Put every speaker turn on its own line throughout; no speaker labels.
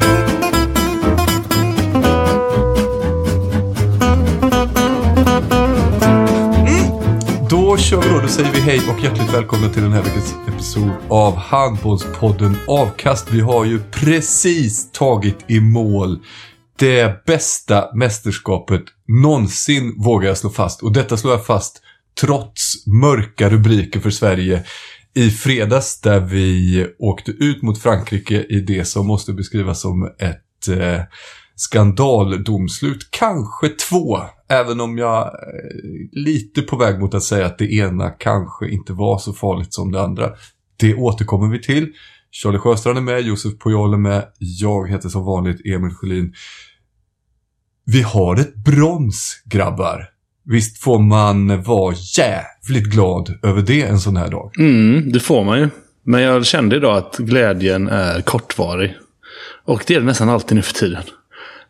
Mm.
Då kör vi då. Då säger vi hej och hjärtligt välkomna till den här veckans episod av Handbollspodden Avkast. Vi har ju precis tagit i mål det bästa mästerskapet någonsin vågar jag slå fast. Och detta slår jag fast trots mörka rubriker för Sverige i fredags där vi åkte ut mot Frankrike i det som måste beskrivas som ett eh, skandaldomslut. Kanske två, även om jag är lite på väg mot att säga att det ena kanske inte var så farligt som det andra. Det återkommer vi till. Charlie Sjöstrand är med, Josef Pujol är med, jag heter som vanligt Emil Sjölin. Vi har ett brons, grabbar. Visst får man vara jävligt glad över det en sån här dag?
Mm, det får man ju. Men jag kände idag att glädjen är kortvarig. Och det är det nästan alltid nu för tiden.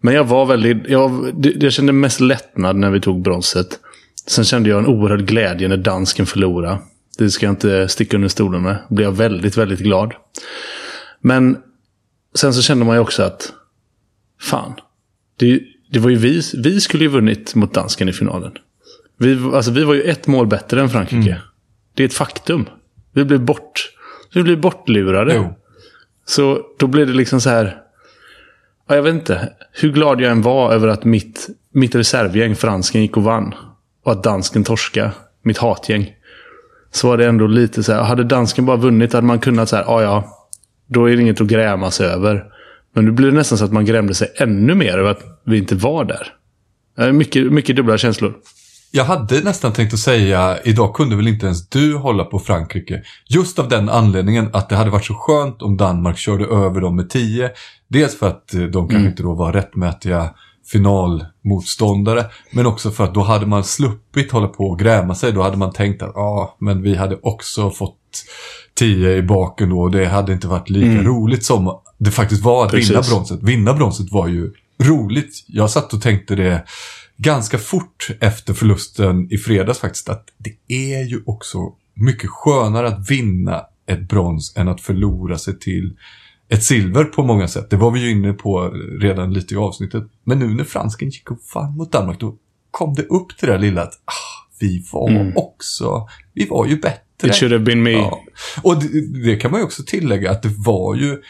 Men jag var väldigt... Jag, jag kände mest lättnad när vi tog bronset. Sen kände jag en oerhörd glädje när dansken förlorade. Det ska jag inte sticka under stolen med. Då blev jag väldigt, väldigt glad. Men sen så kände man ju också att... Fan. Det, det var ju vi, vi skulle ju vunnit mot dansken i finalen. Vi, alltså, vi var ju ett mål bättre än Frankrike.
Mm.
Det är ett faktum. Vi blev bort... Vi blev bortlurade.
Jo.
Så då blev det liksom så här... Ja, jag vet inte. Hur glad jag än var över att mitt, mitt reservgäng, fransken, gick och vann. Och att dansken torska Mitt hatgäng. Så var det ändå lite så här. Hade dansken bara vunnit hade man kunnat säga, ja ja. Då är det inget att grämas över. Men nu blir det nästan så att man grämde sig ännu mer över att vi inte var där. Mycket, mycket dubbla känslor.
Jag hade nästan tänkt att säga, idag kunde väl inte ens du hålla på Frankrike. Just av den anledningen att det hade varit så skönt om Danmark körde över dem med 10. Dels för att eh, de kanske inte då var rättmätiga finalmotståndare. Men också för att då hade man sluppit hålla på och gräma sig. Då hade man tänkt att ja, men vi hade också fått 10 i baken då. Och det hade inte varit lika roligt som det faktiskt var att
Precis.
vinna bronset. Vinna bronset var ju roligt. Jag satt och tänkte det ganska fort efter förlusten i fredags faktiskt. Att det är ju också mycket skönare att vinna ett brons än att förlora sig till ett silver på många sätt. Det var vi ju inne på redan lite i avsnittet. Men nu när fransken gick och vann mot Danmark, då kom det upp till det där lilla att ah, vi var också, vi var ju bättre.
It should have been me.
Ja. Och det, det kan man ju också tillägga att det var ju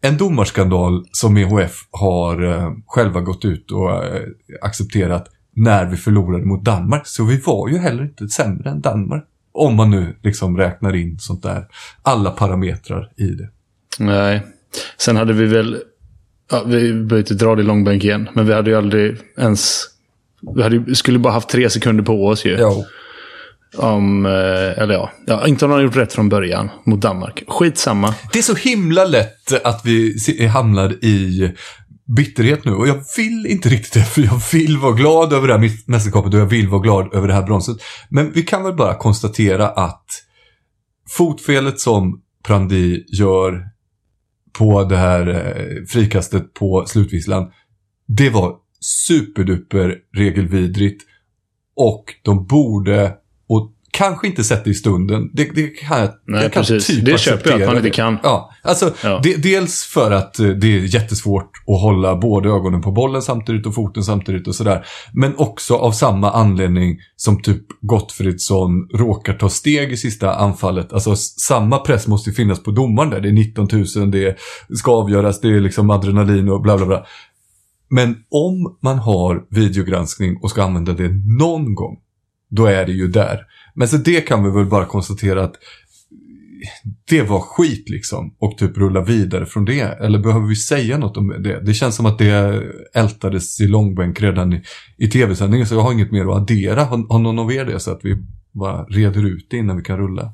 en domarskandal som EHF har eh, själva gått ut och eh, accepterat när vi förlorade mot Danmark. Så vi var ju heller inte sämre än Danmark. Om man nu liksom räknar in sånt där, alla parametrar i det.
Nej. Sen hade vi väl... Ja, vi behöver inte dra det i långbänk igen. Men vi hade ju aldrig ens... Vi hade, skulle bara haft tre sekunder på oss ju.
Ja.
Om, eh, eller ja, ja, inte om de har gjort rätt från början mot Danmark. Skitsamma.
Det är så himla lätt att vi hamnar i bitterhet nu. Och jag vill inte riktigt det, för jag vill vara glad över det här mästerskapet och jag vill vara glad över det här bronset. Men vi kan väl bara konstatera att fotfelet som Prandi gör på det här eh, frikastet på slutvisslan, det var superduper regelvidrigt. Och de borde, och kanske inte sett det i stunden. Det, det kan jag,
Nej,
jag
precis.
typ
Det köper jag att man inte kan.
Ja, alltså
Ja.
De, dels för att eh, det är jättesvårt att hålla både ögonen på bollen samtidigt och foten samtidigt och sådär. Men också av samma anledning som typ Gottfridsson råkar ta steg i sista anfallet. Alltså samma press måste ju finnas på domaren där. Det är 19 000, det ska avgöras, det är liksom adrenalin och bla bla bla. Men om man har videogranskning och ska använda det någon gång, då är det ju där. Men så det kan vi väl bara konstatera att det var skit liksom och typ rulla vidare från det. Eller behöver vi säga något om det? Det känns som att det ältades i långbänk redan i, i tv-sändningen så jag har inget mer att addera. Har, har någon av er det så att vi bara reder ut det innan vi kan rulla?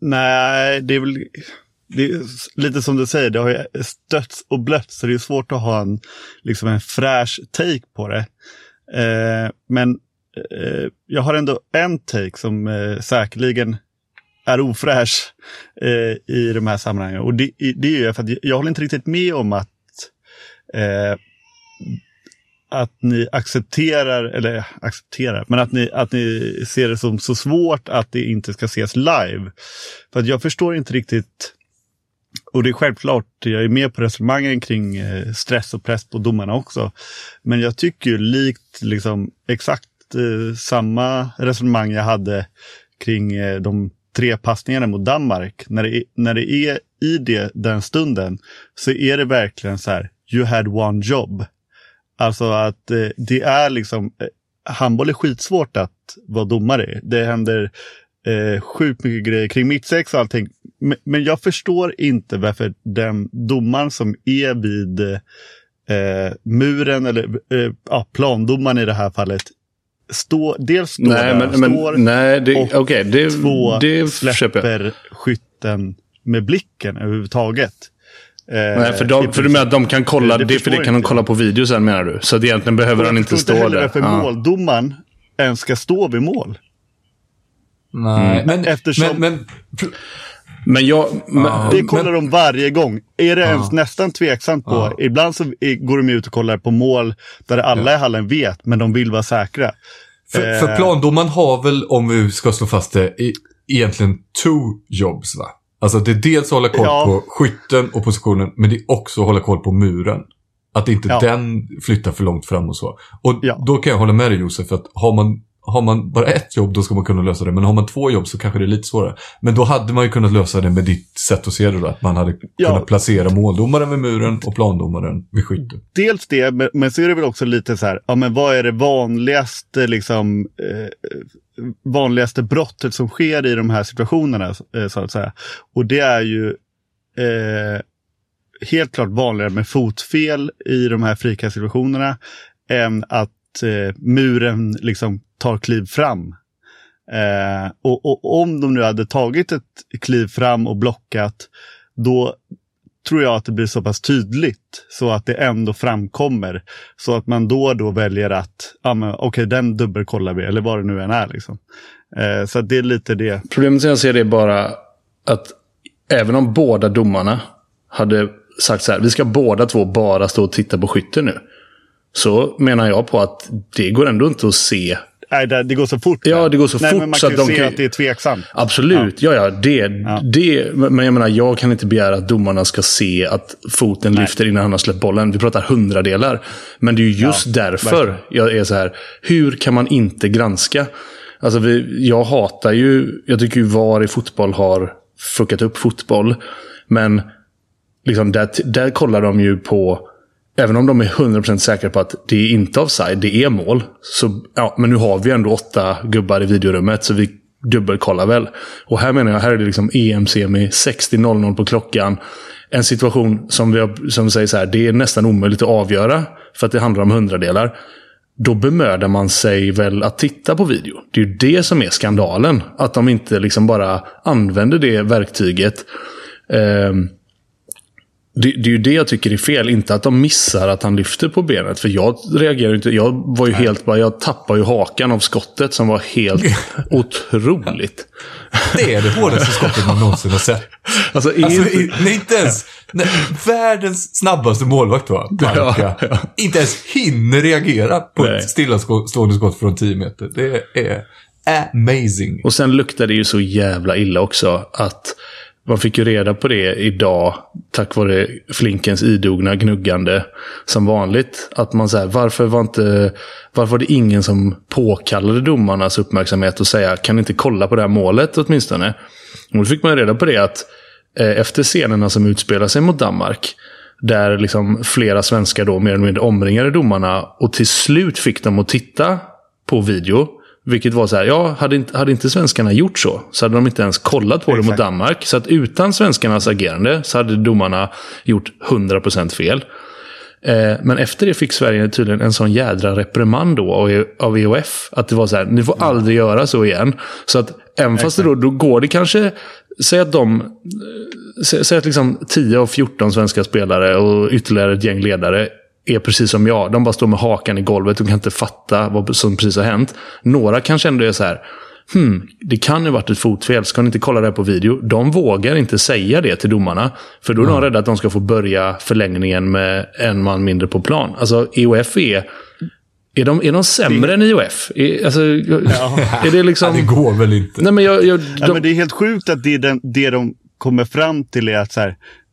Nej, det är väl det är lite som du säger, det har ju stötts och blötts så det är svårt att ha en, liksom en fräsch take på det. Eh, men eh, jag har ändå en take som eh, säkerligen är ofräsch eh, i de här sammanhangen. Och det, det är ju för att jag håller inte riktigt med om att eh, att ni accepterar, eller accepterar, men att ni, att ni ser det som så svårt att det inte ska ses live. För att jag förstår inte riktigt, och det är självklart, jag är med på resonemangen kring eh, stress och press på domarna också. Men jag tycker ju likt liksom exakt eh, samma resonemang jag hade kring eh, de tre passningarna mot Danmark. När det är, när det är i det, den stunden så är det verkligen så här, you had one job. Alltså att eh, det är liksom, eh, handboll är skitsvårt att vara domare. Det händer eh, sjukt mycket grejer kring mittsex och allting. Men, men jag förstår inte varför den domaren som är vid eh, muren, eller eh, ja, plandomaren i det här fallet, stå, dels står
Nej,
där,
men, men
står
nej, det,
och
okej, det,
två
det jag.
släpper skytten med blicken överhuvudtaget. Eh,
Nej, för, de, för du menar att de kan kolla,
Det
det, för det kan de kolla
jag.
på video sen menar du? Så att egentligen behöver han inte stå där.
varför
Ja.
måldomaren ens ska stå vid mål.
Nej, men,
Eftersom-
men, men
Men jag... Men,
Ja.
Det kollar de varje gång. Är det ens nästan tveksamt på.
Ja.
Ibland så går de ut och kollar på mål där alla i hallen vet, men de vill vara säkra.
För,
Eh.
för plandomaren har väl, om vi ska slå fast det, i, egentligen two jobs va? Alltså det är dels att hålla koll
Ja.
på skytten och positionen, men det är också att hålla koll på muren. Att inte
Ja.
den flyttar för långt fram och så. Och
Ja.
då kan jag hålla med dig Josef, att har man, har man bara ett jobb då ska man kunna lösa det. Men har man två jobb så kanske det är lite svårare. Men då hade man ju kunnat lösa det med ditt sätt att se det då. Att man hade
Ja.
kunnat placera måldomaren vid muren och plandomaren vid skytten.
Dels det, men, men så är det väl också lite så här, ja men vad är det vanligaste liksom eh, vanligaste brottet som sker i de här situationerna eh, så att säga. Och det är ju eh, helt klart vanligare med fotfel i de här frikastsituationerna än att eh, muren liksom tar kliv fram. Eh, och, och om de nu hade tagit ett kliv fram och blockat, då tror jag att det blir så pass tydligt så att det ändå framkommer. Så att man då och då väljer att, ja men okej den dubbelkollar vi, eller vad det nu än är. Liksom. Eh, så att det är lite det.
Problemet som jag ser det är bara att även om båda domarna hade sagt så här, vi ska båda två bara stå och titta på skytten nu. Så menar jag på att det går ändå inte att se.
Nej, det, går så fort.
Ja, det går så
Nej,
fort
Men man
så
kan ju se
kan-
att det är tveksamt.
Absolut, ja, ja, det, det. Men jag menar, jag kan inte begära att domarna ska se att foten lyfter innan han har släppt bollen. Vi pratar hundradelar. Men det är ju just därför jag är så här, hur kan man inte granska? Alltså, vi, jag hatar ju, jag tycker ju VAR i fotboll har fuckat upp fotboll. Men liksom där, där kollar de ju på, även om de är 100% säkra på att det är inte offside, det är mål. Så, ja, men nu har vi ändå åtta gubbar i videorummet, så vi dubbelkollar väl. Och här menar jag, här är det liksom EM-semi, 60.00 på klockan. En situation som vi har, som säger så här, det är nästan omöjligt att avgöra, för att det handlar om hundradelar. Då bemödar man sig väl att titta på video. Det är ju det som är skandalen. Att de inte liksom bara använder det verktyget. Ehm, det, det är ju det jag tycker är fel. Inte att de missar att han lyfter på benet. För jag reagerar inte. Jag var ju helt bara, jag tappade ju hakan av skottet som var helt otroligt.
Det är det hårdaste skottet man någonsin har sett.
Alltså, är
Alltså,
inte-
nej, inte ens... Nej, världens snabbaste målvakt va? Barca.
Ja,
Inte ens hinner reagera på
Nej.
ett stillastående skott från 10 meter. Det är... amazing.
Och sen luktar det ju så jävla illa också att man fick ju reda på det idag tack vare Flinkens idogna gnuggande som vanligt. Att man säger varför var inte varför var det ingen som påkallade domarnas uppmärksamhet och säga kan inte kolla på det här målet åtminstone? Och då fick man reda på det att eh, efter scenerna som utspelar sig mot Danmark där liksom flera svenskar då mer eller mindre omringade domarna och till slut fick dem att titta på video. Vilket var så här, ja, hade inte, hade inte svenskarna gjort så, så hade de inte ens kollat på det mot Danmark. Så att utan svenskarnas agerande så hade domarna gjort 100% fel. Eh, men efter det fick Sverige tydligen en sån jädra reprimand då av, av EOF. Att det var så här, ni får aldrig göra så igen. Så att även fast det då, då går det kanske, säg att de, sä, säg att liksom 10 av 14 svenska spelare och ytterligare ett gäng ledare är precis som jag. De bara står med hakan i golvet och kan inte fatta vad som precis har hänt. Några kanske ändå är så här, hmm, det kan ju varit ett fotfel, ska ni inte kolla det här på video? De vågar inte säga det till domarna. För då är de rädda att de ska få börja förlängningen med en man mindre på plan. Alltså EOF är... Är de, är de sämre det... än IOF? Är, alltså, ja. är det liksom...
Det går väl inte.
Nej, men jag, jag, de...
ja, men det är helt sjukt att det, den, det de kommer fram till är att så här,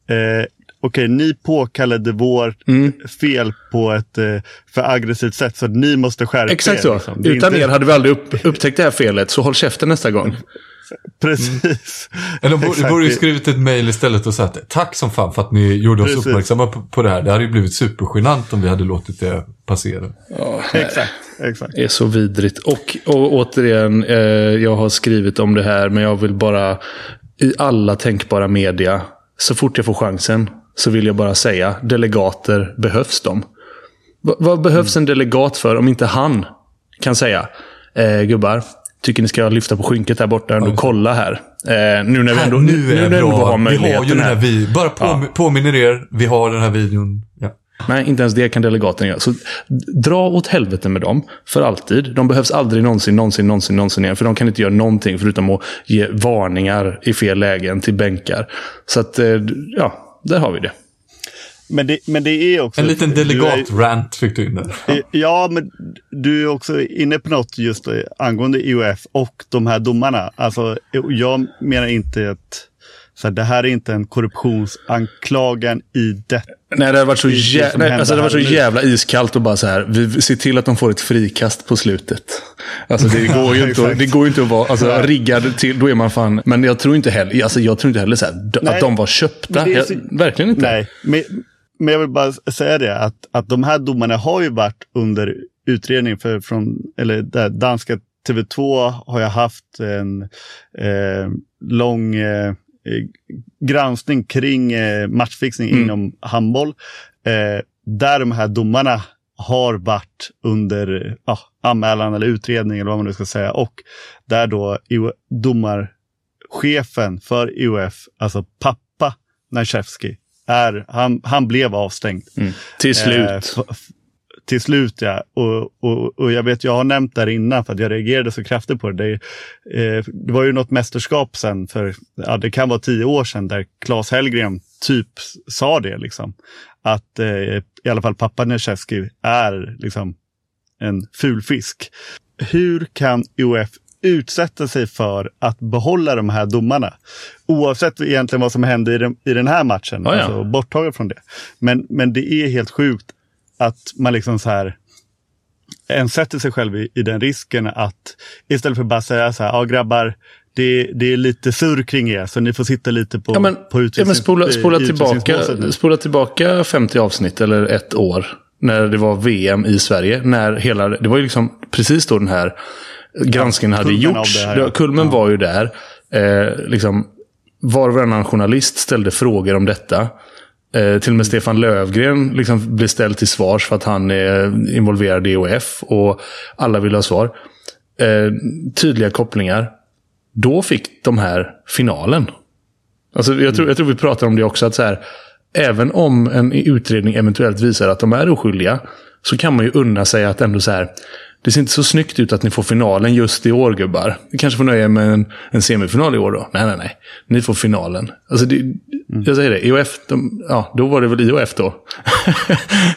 eh, okej, ni påkallade vår mm. fel på ett eh, för aggressivt sätt, så ni måste skärpa
Exakt så. Liksom. Utan inte... er hade vi aldrig upp, upptäckt det här felet, så håll käften nästa gång.
Precis.
Mm. Eller de borde ju skrivit ett mejl istället och sagt tack som fan för att ni gjorde oss Precis. uppmärksamma på, på det här. Det hade ju blivit supergenant om vi hade låtit det passera.
Ja, exakt. exakt.
Det är så vidrigt. Och, och återigen, eh, jag har skrivit om det här, men jag vill bara i alla tänkbara media, så fort jag får chansen, så vill jag bara säga, delegater behövs de. V vad behövs mm. en delegat för om inte han kan säga, eh, gubbar, tycker ni ska lyfta på skynket där borta och kolla här. Eh, nu när vi ändå, nu, nu, nu när vi har möjligheten
Vi har ju den här, vi bara på, ja. påminner er, vi har den här videon. Ja.
Nej, inte ens det kan delegaten göra. Så dra åt helvete med dem. För alltid. De behövs aldrig någonsin, någonsin, någonsin, någonsin igen. För de kan inte göra någonting förutom att ge varningar i fel lägen till bänkar. Så att, eh, ja, där har vi det.
Men det, men det är också...
En liten delegat-rant fick du in där.
Ja, men du är också inne på något just angående IOF och de här domarna. Alltså, jag menar inte att så här, det här är inte en korruptionsanklagan i det.
Nej, det har varit så, jä nej, alltså, det var så jävla iskallt och bara så här. Vi ser till att de får ett frikast på slutet. Alltså det går ju inte, det går inte att vara alltså, riggad till. Då är man fan. Men jag tror inte heller, alltså, jag tror inte heller så här, nej, att de var köpta. Så, jag, verkligen inte.
Nej, men, men jag vill bara säga det att, att de här domarna har ju varit under utredning för från, eller där, danska TV2 har jag haft en eh, lång eh, granskning kring eh, matchfixning mm. inom handboll. Eh, där de här domarna har varit under ja, anmälan eller utredning eller vad man nu ska säga. Och där då domarchefen för IOF, alltså pappa Najewski, är, han, han blev avstängd. Mm.
Till slut. Eh,
till slut ja. Och, och, och jag vet, jag har nämnt det här innan för att jag reagerade så kraftigt på det. Det, eh, det var ju något mästerskap sen för, ja, det kan vara tio år sedan, där Claes Hellgren typ sa det liksom. Att eh, i alla fall pappa Necheski är liksom en ful fisk. Hur kan UF utsätta sig för att behålla de här domarna. Oavsett egentligen vad som hände i den, i den här matchen. Oh ja. alltså, borttaget från det. Men, men det är helt sjukt att man liksom så här en sätter sig själv i, i den risken att istället för bara säga så här, ja grabbar, det, det är lite surr kring er, så ni får sitta lite på,
ja, men,
på
ja, men spola, spola, tillbaka, spola tillbaka 50 avsnitt eller ett år. När det var VM i Sverige. När hela, det var ju liksom precis då den här granskningen ja, hade gjorts. Här, ja. Kulmen var ju där. Eh, liksom, var och varannan journalist ställde frågor om detta. Eh, till och med Stefan Lövgren liksom blir ställd till svars för att han är involverad i OF och alla vill ha svar. Eh, tydliga kopplingar. Då fick de här finalen. Alltså, jag, tror, jag tror vi pratar om det också. att så här, Även om en utredning eventuellt visar att de är oskyldiga. Så kan man ju unna sig att ändå så här det ser inte så snyggt ut att ni får finalen just i år gubbar. Ni kanske får nöja er med en, en semifinal i år då? Nej, nej, nej. Ni får finalen. Alltså, det, mm. Jag säger det, IOF, de, ja, då var det väl IOF då.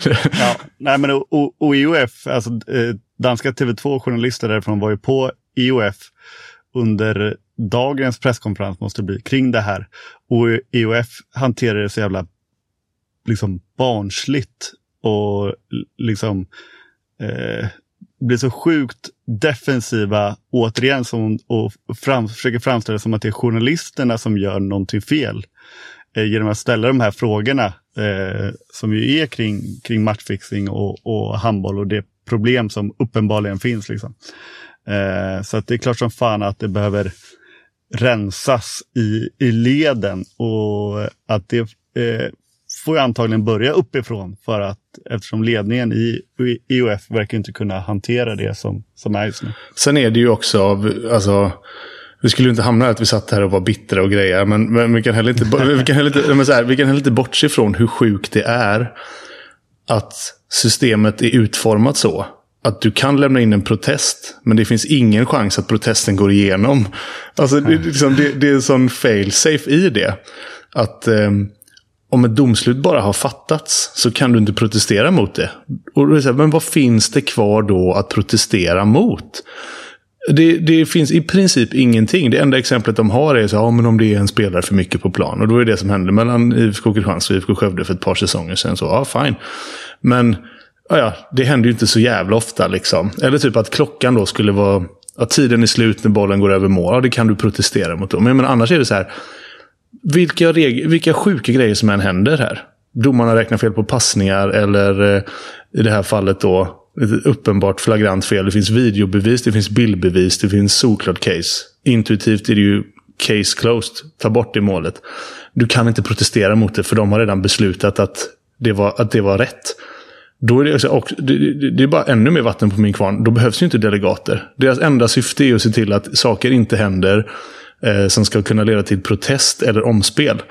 ja, nej men och, och IOF, alltså eh, danska TV2-journalister därifrån var ju på IOF under dagens presskonferens måste bli kring det här. Och IOF hanterar det så jävla liksom barnsligt och liksom eh, blir så sjukt defensiva återigen som, och fram, försöker framställa det som att det är journalisterna som gör någonting fel. Eh, genom att ställa de här frågorna eh, som ju är kring, kring matchfixing och, och handboll och det problem som uppenbarligen finns. Liksom. Eh, så att det är klart som fan att det behöver rensas i, i leden och att det eh, får antagligen börja uppifrån för att eftersom ledningen i IOF verkar inte kunna hantera det som, som är just nu.
Sen är det ju också av, alltså, vi skulle inte hamna i att vi satt här och var bittra och grejer, men, men vi kan heller inte, vi kan heller inte, men så här, vi kan heller inte bortse ifrån hur sjukt det är att systemet är utformat så att du kan lämna in en protest, men det finns ingen chans att protesten går igenom. Alltså, det, liksom, det, det är en sån fail-safe i det. Att eh, om ett domslut bara har fattats så kan du inte protestera mot det. Och då är det så här, men vad finns det kvar då att protestera mot? Det, det, finns i princip ingenting. Det enda exemplet de har är så, ja, men om det är en spelare för mycket på plan. Och då är det som hände mellan IFK Kristianstad och IFK Skövde för ett par säsonger sedan. Så, ja, fine. Men ja, ja, det händer ju inte så jävla ofta. Liksom. Eller typ att klockan då skulle vara... Att tiden är slut när bollen går över mål. Ja, det kan du protestera mot. Då. Men, men annars är det så här. Vilka, vilka sjuka grejer som än händer här. Domarna räknar fel på passningar eller eh, i det här fallet då ett uppenbart flagrant fel. Det finns videobevis, det finns bildbevis, det finns solklart case. Intuitivt är det ju case closed. Ta bort det målet. Du kan inte protestera mot det för de har redan beslutat att det var, att det var rätt. Då är det, och det, det är bara ännu mer vatten på min kvarn. Då behövs ju inte delegater. Deras enda syfte är att se till att saker inte händer eh, som ska kunna leda till protest eller omspel.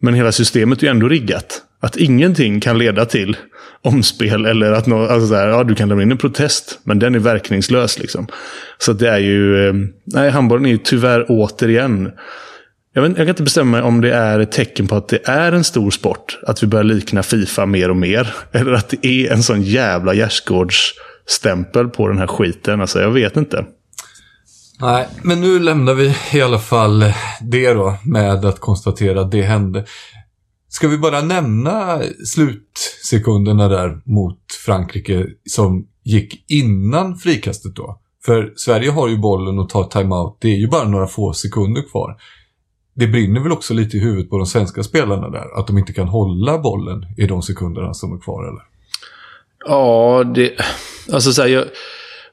Men hela systemet är ju ändå riggat. Att ingenting kan leda till omspel eller att no, alltså så här, ja, du kan lämna in en protest, men den är verkningslös. Liksom. Så det är ju, eh, nej, handbollen är ju tyvärr återigen jag, vet, jag kan inte bestämma mig om det är ett tecken på att det är en stor sport. Att vi börjar likna Fifa mer och mer. Eller att det är en sån jävla gärdsgårdsstämpel på den här skiten. Alltså, jag vet inte.
Nej, men nu lämnar vi i alla fall det då med att konstatera att det hände. Ska vi bara nämna slutsekunderna där mot Frankrike som gick innan frikastet då? För Sverige har ju bollen och tar timeout. Det är ju bara några få sekunder kvar det brinner väl också lite i huvudet på de svenska spelarna där. Att de inte kan hålla bollen i de sekunderna som är kvar, eller?
Ja, det... Alltså så här, jag,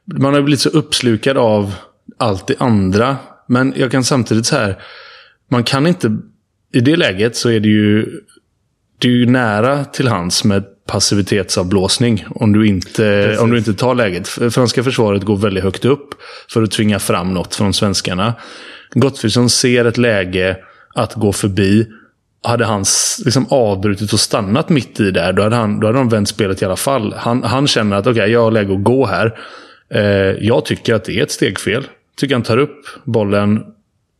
man har blivit så uppslukad av allt det andra. Men jag kan samtidigt så här... Man kan inte... I det läget så är det ju... Det är ju nära till hands med passivitetsavblåsning om du inte, om du inte tar läget. Franska försvaret går väldigt högt upp för att tvinga fram något från svenskarna. Gottfridsson ser ett läge att gå förbi. Hade han liksom avbrutit och stannat mitt i där, då hade, han, då hade de vänt spelet i alla fall. Han, han känner att okej, okay, jag har läge att gå här. Eh, jag tycker att det är ett stegfel. Tycker han tar upp bollen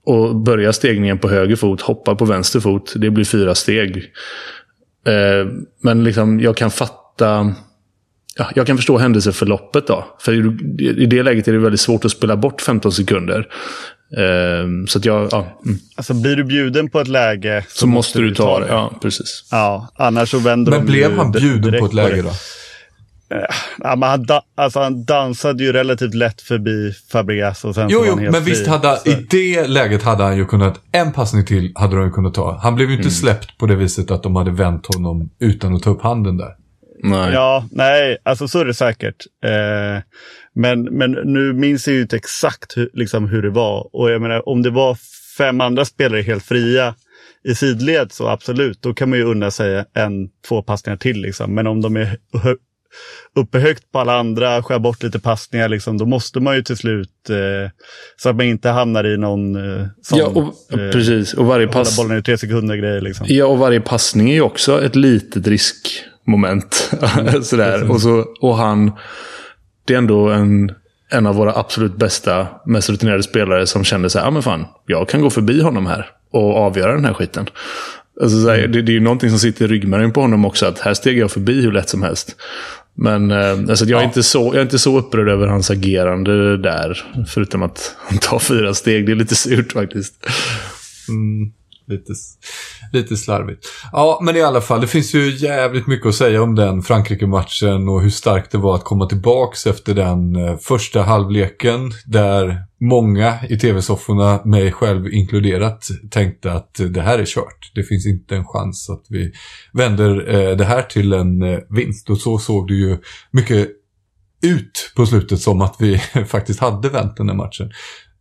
och börjar stegningen på höger fot, hoppar på vänster fot. Det blir fyra steg. Eh, men liksom, jag kan fatta... Ja, jag kan förstå händelseförloppet då. För i det läget är det väldigt svårt att spela bort 15 sekunder. Uh, så att jag, ja.
Mm. Alltså blir du bjuden på ett läge
så, så måste, du ta det. Ja, precis.
Ja, annars så vänder
Men
de
blev han bjuden på ett läge då?
Eh, ja, men han, da alltså han dansade ju relativt lätt förbi Fabregas och sen
Jo,
jo,
men visst hade i det läget hade han ju kunnat, en passning till hade de ju kunnat ta. Han blev ju inte mm. släppt på det viset att de hade vänt honom utan att ta upp handen där.
Nej. Ja, nej, alltså så är det säkert. Eh, men, men nu minns jag ju inte exakt hur, liksom, hur det var. Och jag menar, om det var fem andra spelare helt fria i sidled så absolut, då kan man ju unna sig en, två passningar till. Liksom. Men om de är uppe högt på alla andra, skär bort lite passningar, liksom, då måste man ju till slut, eh, så att man inte hamnar i någon eh, sån,
ja, och, eh, precis. Och varje pass...
bollen i tre sekunder grej. Liksom.
Ja, och varje passning är ju också ett litet riskmoment. Mm, Sådär. Och, så, och han det är ändå en, en av våra absolut bästa, mest rutinerade spelare som kände så här, ja men fan, jag kan gå förbi honom här och avgöra den här skiten. Alltså, så här, mm. det, det, är ju någonting som sitter i ryggmärgen på honom också, att här steg jag förbi hur lätt som helst. Men eh, alltså, jag, är inte så, jag är inte så upprörd över hans agerande där. Förutom att han tar fyra steg. Det är lite surt faktiskt.
Mm, lite, lite slarvigt. Ja, men i alla fall, det finns ju jävligt mycket att säga om den Frankrike-matchen och hur starkt det var att komma tillbaks efter den eh, första halvleken där många i tv-sofforna, mig själv inkluderat, tänkte att det här är kört. Det finns inte en chans att vi vänder eh, det här till en eh, vinst. Och så såg det ju mycket ut på slutet som att vi faktiskt hade vänt den här matchen.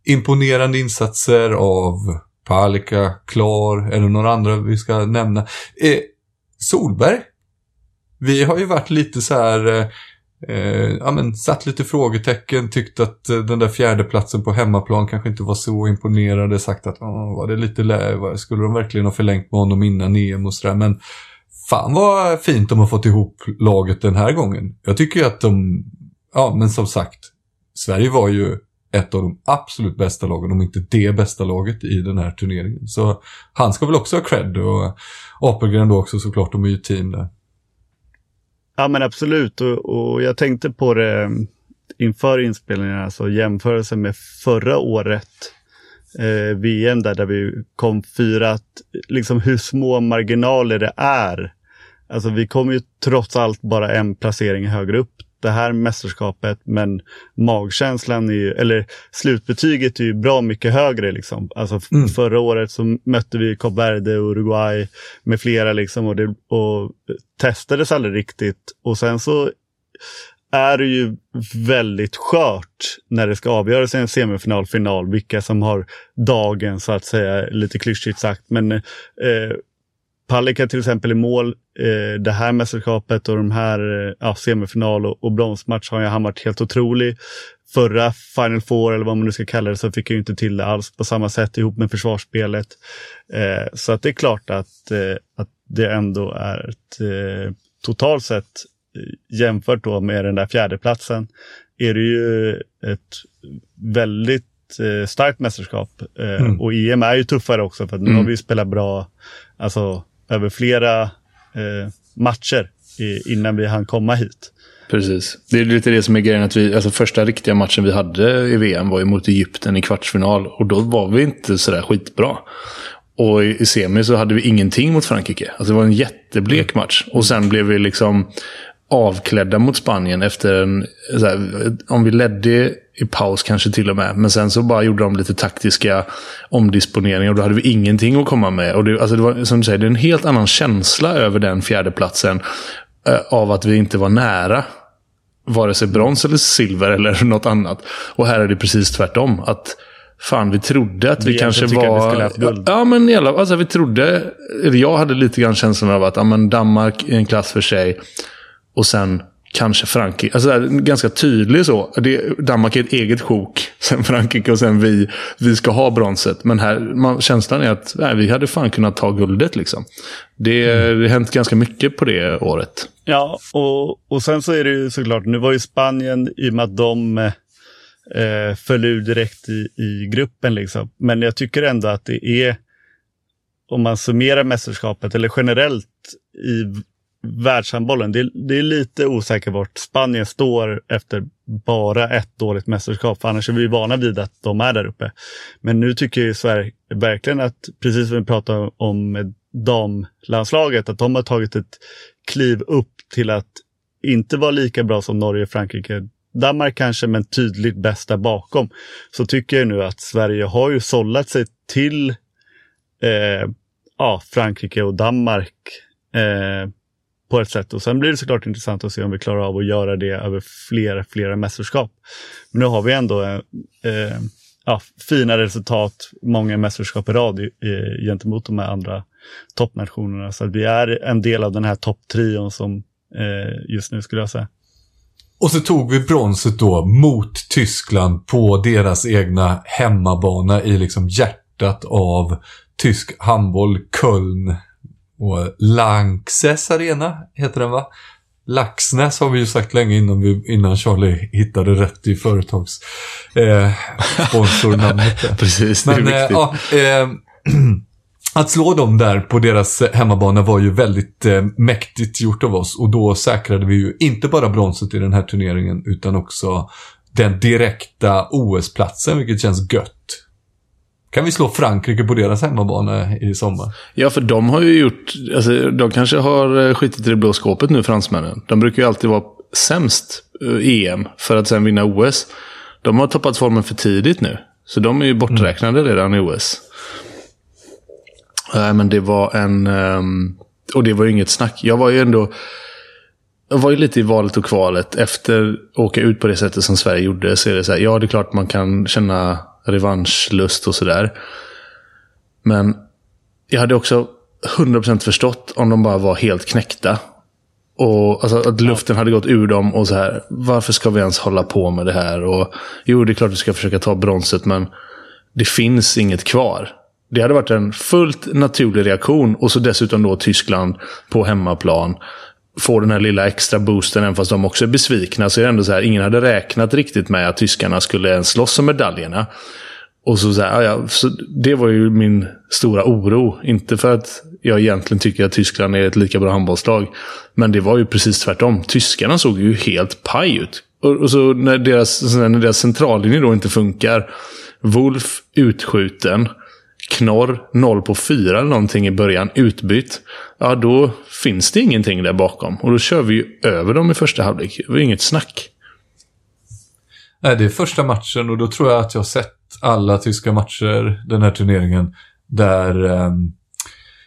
Imponerande insatser av Palicka, Klar, eller några andra vi ska nämna. Eh, Solberg. Vi har ju varit lite så här, eh, eh ja men satt lite frågetecken, tyckt att eh, den där fjärdeplatsen på hemmaplan kanske inte var så imponerande, sagt att oh, var det lite lä skulle de verkligen ha förlängt med honom innan EM och sådär, men fan vad fint de har fått ihop laget den här gången. Jag tycker ju att de, ja men som sagt, Sverige var ju ett av de absolut bästa lagen, om inte det bästa laget i den här turneringen. Så han ska väl också ha cred och Apelgren då också såklart, de är ju team där.
Ja men absolut och, och jag tänkte på det mm, inför inspelningen, alltså jämförelsen med förra året eh, VM där, där vi kom fyra, att, liksom hur små marginaler det är. Alltså vi kom ju trots allt bara en placering högre upp det här mästerskapet, men magkänslan är ju, eller slutbetyget är ju bra mycket högre. Liksom. Alltså mm. Förra året så mötte vi Kap Verde Uruguay med flera liksom och, det, och testades aldrig riktigt. Och sen så är det ju väldigt skört när det ska avgöras i en semifinal, final, vilka som har dagen så att säga, lite klyschigt sagt. Men eh, Palicka till exempel i mål eh, det här mästerskapet och de här eh, ja, semifinal och, och bronsmatch har han varit helt otrolig. Förra Final Four, eller vad man nu ska kalla det, så fick jag inte till det alls på samma sätt ihop med försvarsspelet. Eh, så att det är klart att, eh, att det ändå är ett eh, totalt sett eh, jämfört då med den där fjärdeplatsen är det ju ett väldigt starkt mästerskap. Mm. Och EM är ju tuffare också för att nu mm. har vi spelat bra, alltså över flera eh, matcher i, innan vi hann komma hit.
Precis. Det är lite det som är grejen. Att vi, alltså första riktiga matchen vi hade i VM var ju mot Egypten i kvartsfinal. Och då var vi inte sådär skitbra. Och i, i semi så hade vi ingenting mot Frankrike. Alltså det var en jätteblek match. Och sen blev vi liksom avklädda mot Spanien efter en... Här, om vi ledde i paus kanske till och med. Men sen så bara gjorde de lite taktiska omdisponeringar och då hade vi ingenting att komma med. Och det, alltså det var, som du säger, det är en helt annan känsla över den fjärdeplatsen. Eh, av att vi inte var nära vare sig brons eller silver eller något annat. Och här är det precis tvärtom. Att Fan, vi trodde att vi, vi kanske var... Att vi guld. Ja, men i alla, alltså, vi trodde... Eller jag hade lite grann känslan av att ja, men Danmark är en klass för sig. Och sen kanske Frankrike. Alltså ganska tydlig så. Det, Danmark är ett eget sjok. Sen Frankrike och sen vi. Vi ska ha bronset. Men här, man, känslan är att nej, vi hade fan kunnat ta guldet. Liksom. Det, mm. det har hänt ganska mycket på det året.
Ja, och, och sen så är det ju såklart, nu var ju Spanien, i och med att de eh, föll ur direkt i, i gruppen. Liksom. Men jag tycker ändå att det är, om man summerar mästerskapet, eller generellt i världshandbollen. Det, det, är lite osäkert vart Spanien står efter bara ett dåligt mästerskap. För annars är vi vana vid att de är där uppe. Men nu tycker ju Sverige verkligen att, precis som vi pratade om med damlandslaget, att de har tagit ett kliv upp till att inte vara lika bra som Norge, Frankrike, Danmark kanske, men tydligt bästa bakom. Så tycker jag nu att Sverige har ju sållat sig till eh, ja, Frankrike och Danmark eh, på ett sätt. Och sen blir det såklart intressant att se om vi klarar av att göra det över flera, flera mästerskap. Men nu har vi ändå eh, eh ja, fina resultat, många mästerskap i rad eh, gentemot de här andra toppnationerna. Så att vi är en del av den här topptrion som eh, just nu skulle jag säga.
Och så tog vi bronset då mot Tyskland på deras egna hemmabana i liksom hjärtat av tysk handboll, Köln. Och Lanxess Arena heter den va? Laxnäs har vi ju sagt länge innan, vi, innan Charlie hittade rätt i företags eh, sponsornamnet.
Precis,
det är Men, viktigt. Eh, ja, eh, att slå dem där på deras hemmabana var ju väldigt eh, mäktigt gjort av oss och då säkrade vi ju inte bara bronset i den här turneringen utan också den direkta OS-platsen, vilket känns gött. Kan vi slå Frankrike på deras hemmabana i sommar?
Ja, för de har ju gjort... Alltså, de kanske har eh, skitit i det blå skåpet nu, fransmännen. De brukar ju alltid vara sämst i EM för att sen vinna OS. De har toppat formen för tidigt nu. Så de är ju borträknade mm. redan i OS. Nej, men det var en... Um, och det var ju inget snack. Jag var ju ändå... Jag var ju lite i valet och kvalet. Efter att åka ut på det sättet som Sverige gjorde så är det så här, ja det är klart man kan känna revanschlust och sådär. Men jag hade också 100% förstått om de bara var helt knäckta. Och alltså, att luften hade gått ur dem och så här. Varför ska vi ens hålla på med det här? Och, jo, det är klart vi ska försöka ta bronset, men det finns inget kvar. Det hade varit en fullt naturlig reaktion. Och så dessutom då Tyskland på hemmaplan. Får den här lilla extra boosten, även fast de också är besvikna. Så är det ändå så här, ingen hade räknat riktigt med att tyskarna skulle ens slåss om medaljerna. Och så, så, här, ja, så Det var ju min stora oro. Inte för att jag egentligen tycker att Tyskland är ett lika bra handbollslag. Men det var ju precis tvärtom. Tyskarna såg ju helt paj ut. Och, och så när deras, när deras centrallinje då inte funkar. Wolf utskjuten. Knorr 0 på 4 eller någonting i början, utbytt. Ja, då finns det ingenting där bakom. Och då kör vi ju över dem i första halvlek. Det var inget snack.
Nej, det är första matchen och då tror jag att jag har sett alla tyska matcher den här turneringen där eh,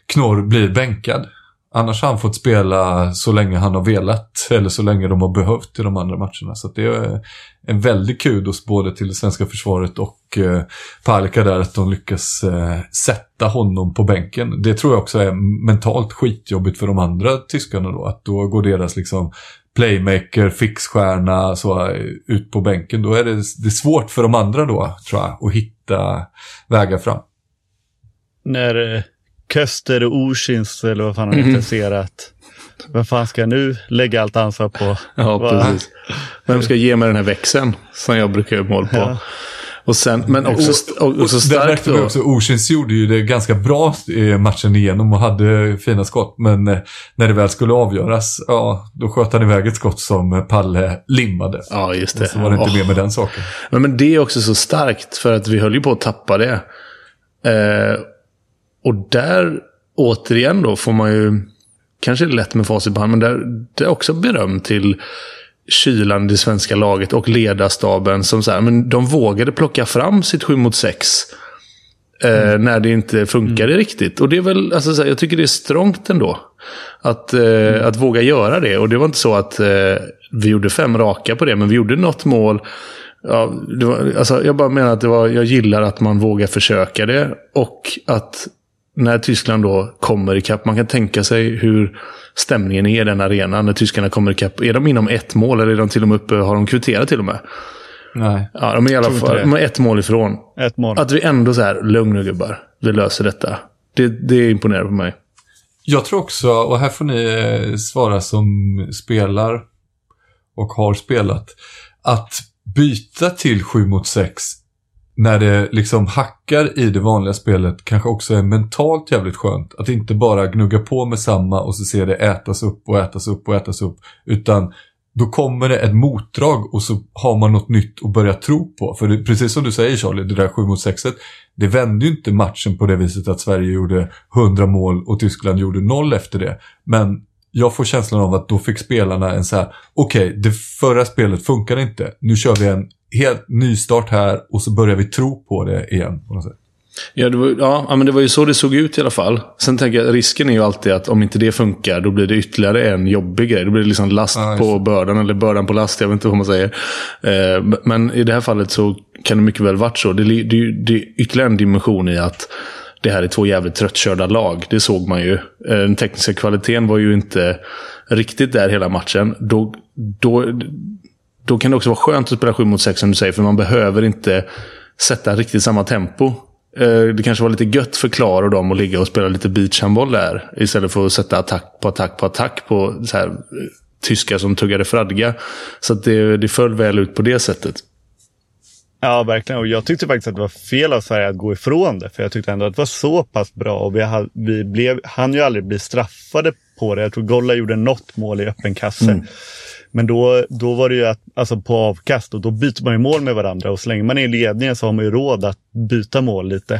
Knorr blir bänkad. Annars har han fått spela så länge han har velat, eller så länge de har behövt i de andra matcherna. Så det är en väldig kudos både till det svenska försvaret och eh, Palicka där att de lyckas eh, sätta honom på bänken. Det tror jag också är mentalt skitjobbigt för de andra tyskarna då. Att då går deras liksom playmaker, fixstjärna så ut på bänken. Då är det, det är svårt för de andra då, tror jag, att hitta vägar fram.
När eh, Köster och Orsins, eller vad fan han heter, mm. ser att vem fan ska jag nu lägga allt ansvar på?
Ja, precis. Vem ska ge mig den här växeln som jag brukar göra mål på? Ja. Och sen, men också, och, också starkt då.
Också, Oceans gjorde ju det ganska bra i matchen igenom och hade fina skott. Men eh, när det väl skulle avgöras, ja, då sköt han iväg ett skott som Palle limmade.
Ja, just det.
Och så var det inte oh. mer med den saken.
Men, men det är också så starkt för att vi höll ju på att tappa det. Eh, och där, återigen då, får man ju... Kanske lätt med facit på hand, men där, det är också beröm till kylan i det svenska laget och ledarstaben som så här, men de vågade plocka fram sitt 7 mot 6. Eh, mm. När det inte funkade mm. riktigt. Och det är väl, alltså, så här, jag tycker det är strångt ändå. Att, eh, mm. att våga göra det. Och det var inte så att eh, vi gjorde fem raka på det, men vi gjorde något mål. Ja, var, alltså, jag bara menar att det var, jag gillar att man vågar försöka det. Och att när Tyskland då kommer ikapp, man kan tänka sig hur stämningen är i den arenan när tyskarna kommer ikapp. Är de inom ett mål eller är de till och med uppe, har de kvitterat till och med?
Nej.
Ja, de är i alla fall de är ett mål ifrån.
Ett mål.
Att vi ändå så här, lugn nu gubbar, vi löser detta. Det, det imponerar på mig.
Jag tror också, och här får ni eh, svara som spelar och har spelat, att byta till 7 mot 6 när det liksom hackar i det vanliga spelet kanske också är mentalt jävligt skönt. Att inte bara gnugga på med samma och så ser det ätas upp och ätas upp och ätas upp. Utan då kommer det ett motdrag och så har man något nytt att börja tro på. För det, precis som du säger Charlie, det där 7 mot 6 det vände ju inte matchen på det viset att Sverige gjorde 100 mål och Tyskland gjorde 0 efter det. Men jag får känslan av att då fick spelarna en så här, okej, okay, det förra spelet funkar inte. Nu kör vi en helt nystart här och så börjar vi tro på det igen. På något sätt.
Ja, det var, ja, men det var ju så det såg ut i alla fall. Sen tänker jag risken är ju alltid att om inte det funkar, då blir det ytterligare en jobbig grej. Då blir det liksom last ja, på bördan, eller bördan på last. Jag vet inte vad man säger. Eh, men i det här fallet så kan det mycket väl varit så. Det, det, det är ytterligare en dimension i att det här är två jävligt tröttkörda lag. Det såg man ju. Eh, den tekniska kvaliteten var ju inte riktigt där hela matchen. Då, då, då kan det också vara skönt att spela 7 mot 6 som du säger, för man behöver inte sätta riktigt samma tempo. Eh, det kanske var lite gött för Klar och dem att ligga och spela lite beachhandboll där. Istället för att sätta attack på attack på attack på så här, eh, tyskar som tuggade fradga. Så det, det föll väl ut på det sättet.
Ja, verkligen. Och jag tyckte faktiskt att det var fel av Sverige att gå ifrån det. För jag tyckte ändå att det var så pass bra. Och vi, vi blev, han ju aldrig bli straffade på det. Jag tror Golla gjorde något mål i öppen kasse. Mm. Men då, då var det ju att, alltså på avkast och då byter man ju mål med varandra. Och så länge man är i ledningen så har man ju råd att byta mål lite.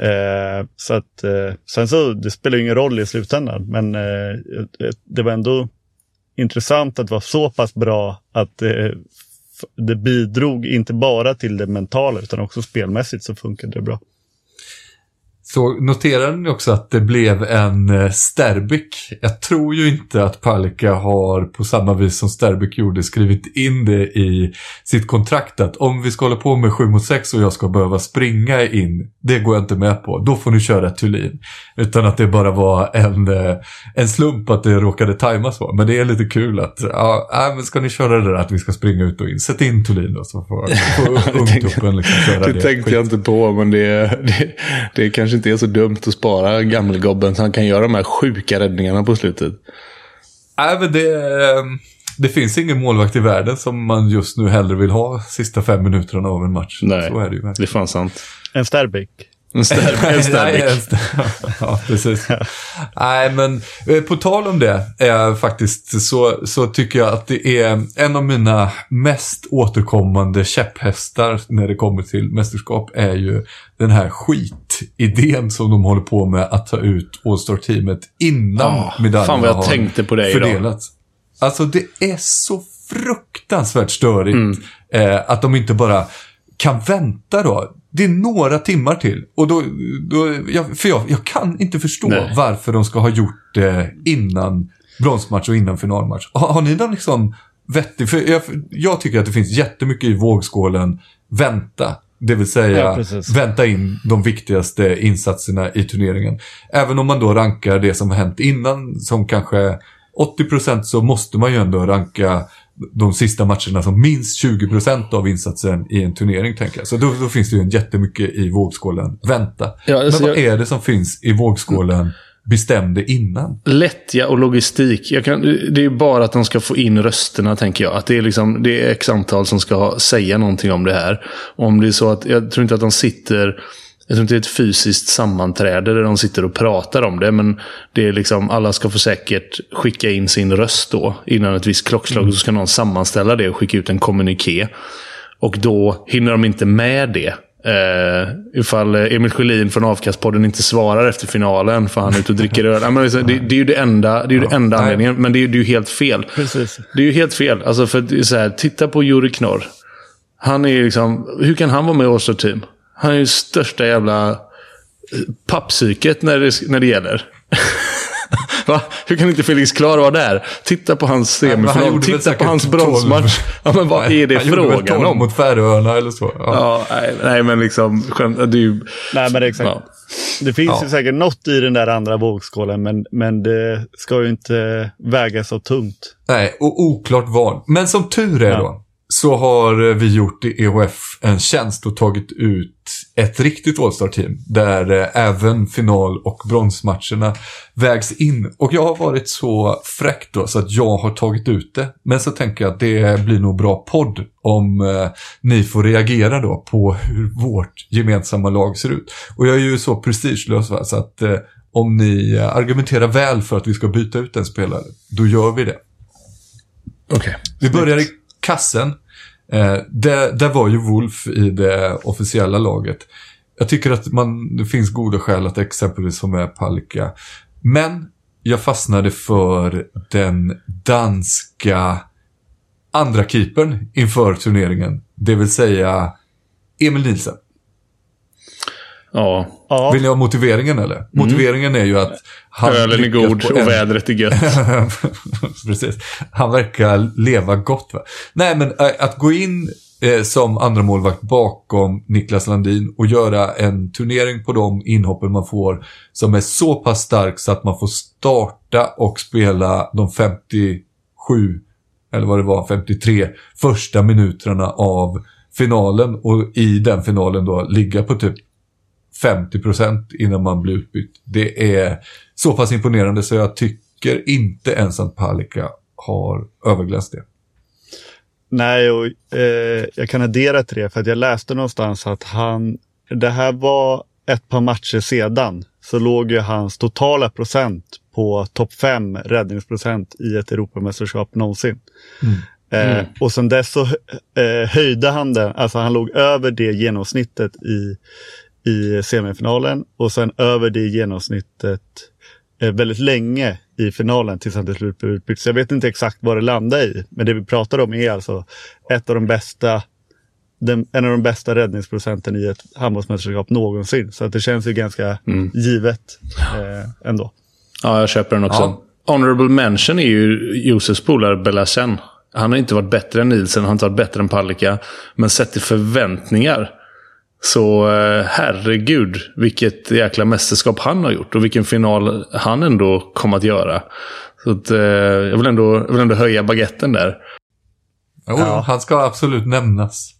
Eh, så att, eh, sen så, det spelar ju ingen roll i slutändan. Men eh, det var ändå intressant att vara så pass bra att eh, det bidrog inte bara till det mentala utan också spelmässigt så funkade det bra.
Så noterade ni också att det blev en eh, Sterbik? Jag tror ju inte att Palicka har på samma vis som Sterbik gjorde skrivit in det i sitt kontrakt att om vi ska hålla på med 7 mot 6 och jag ska behöva springa in, det går jag inte med på. Då får ni köra Thulin. Utan att det bara var en, eh, en slump att det råkade tajmas så. Men det är lite kul att, ja, men ska ni köra det där att vi ska springa ut och in, sätt in Thulin då så får, får ungtuppen liksom köra
det. Det tänkte jag inte på, men det, det, det är kanske inte är så dumt att spara gammelgobben så han kan göra de här sjuka räddningarna på slutet.
Nej, men det, ehm, det finns ingen målvakt i världen som man just nu hellre vill ha sista fem minuterna av en match.
Nej, så är det ju. Det är fan sant.
En Sterbik.
En Sterbik.
ja, precis. Nej, men eh, på tal om det, eh, faktiskt, så, så tycker jag att det är en av mina mest återkommande käpphästar när det kommer till mästerskap är ju den här skitidén som de håller på med att ta ut All-Star-teamet innan oh, medaljerna
fan vad jag har tänkte på det
fördelats. Idag. Alltså det är så fruktansvärt störigt mm. eh, att de inte bara kan vänta då. Det är några timmar till. Och då, då jag, för jag, jag kan inte förstå Nej. varför de ska ha gjort det innan bronsmatch och innan finalmatch. Har, har ni någon liksom vettig, för jag, jag, tycker att det finns jättemycket i vågskålen vänta. Det vill säga ja, vänta in de viktigaste insatserna i turneringen. Även om man då rankar det som har hänt innan som kanske 80% så måste man ju ändå ranka de sista matcherna som minst 20% av insatsen i en turnering, tänker jag. Så då, då finns det ju jättemycket i vågskålen. Vänta. Ja, alltså Men vad jag... är det som finns i vågskålen? bestämde innan.
Lättja och logistik. Kan, det är bara att de ska få in rösterna, tänker jag. Att det är, liksom, det är x antal som ska säga någonting om det här. Om det är så att, jag tror inte att de sitter jag tror inte det är ett fysiskt sammanträde där de sitter och pratar om det. Men det är liksom, alla ska få säkert skicka in sin röst då. Innan ett visst klockslag. Mm. Så ska någon sammanställa det och skicka ut en kommuniké. Och då hinner de inte med det. Uh, ifall Emil Sjölin från Avkastpodden inte svarar efter finalen för han är ute och dricker öl. Ja, det, det, är ju det enda, det är det enda anledningen. Men det är, det är ju helt fel.
Precis.
Det är ju helt fel. Alltså för så här, titta på Juri Knorr. Han är liksom, hur kan han vara med i All Team? Han är ju största jävla eh, pappsyket när det, när det gäller. Va? Hur kan inte Felix Klar vara där? Titta på hans semifinal, titta på hans bronsmatch. Ja, men vad är det han frågan om?
mot Färöarna eller så.
Ja, ja nej, nej, men liksom... Det är ju...
Nej, men det exakt. Ja. Det finns ja. ju säkert något i den där andra vågskålen, men, men det ska ju inte väga så tungt.
Nej, och oklart vad. Men som tur är då, så har vi gjort i EHF en tjänst och tagit ut ett riktigt All-Star-team där eh, även final och bronsmatcherna vägs in. Och jag har varit så fräck då så att jag har tagit ut det. Men så tänker jag att det blir nog bra podd om eh, ni får reagera då på hur vårt gemensamma lag ser ut. Och jag är ju så prestigelös va? så att eh, om ni argumenterar väl för att vi ska byta ut en spelare, då gör vi det.
Okej. Okay.
Vi börjar i kassen. Eh, där, där var ju Wolf i det officiella laget. Jag tycker att man, det finns goda skäl att exempelvis ha med Palka. Men jag fastnade för den danska andra keepern inför turneringen. Det vill säga Emil Nielsen.
Ja.
Vill ni ha motiveringen eller? Mm. Motiveringen är ju att
han Ölen är god och en... vädret är gött.
Precis. Han verkar leva gott. Va? Nej, men äh, att gå in eh, som andra målvakt bakom Niklas Landin och göra en turnering på de inhoppen man får som är så pass stark så att man får starta och spela de 57, eller vad det var, 53 första minuterna av finalen och i den finalen då ligga på typ 50% innan man blir utbytt. Det är så pass imponerande så jag tycker inte ens att Palika har överglänst det.
Nej, och, eh, jag kan addera till det för att jag läste någonstans att han, det här var ett par matcher sedan, så låg ju hans totala procent på topp fem räddningsprocent i ett Europamästerskap någonsin.
Mm.
Eh, och sen dess så eh, höjde han den, alltså han låg över det genomsnittet i, i semifinalen och sen över det genomsnittet eh, väldigt länge i finalen tills han till slut blev utbytt. Så jag vet inte exakt vad det landade i. Men det vi pratar om är alltså ett av de bästa den, en av de bästa räddningsprocenten i ett handbollsmästerskap någonsin. Så att det känns ju ganska givet eh, ändå.
Ja, jag köper den också.
Ja.
Honorable mention är ju Josefs polare Belasen. Han har inte varit bättre än Nielsen, han har inte varit bättre än Palicka. Men sett till förväntningar så eh, herregud vilket jäkla mästerskap han har gjort och vilken final han ändå kom att göra. Så att, eh, jag, vill ändå, jag vill ändå höja baguetten där.
Jo, han ska absolut nämnas.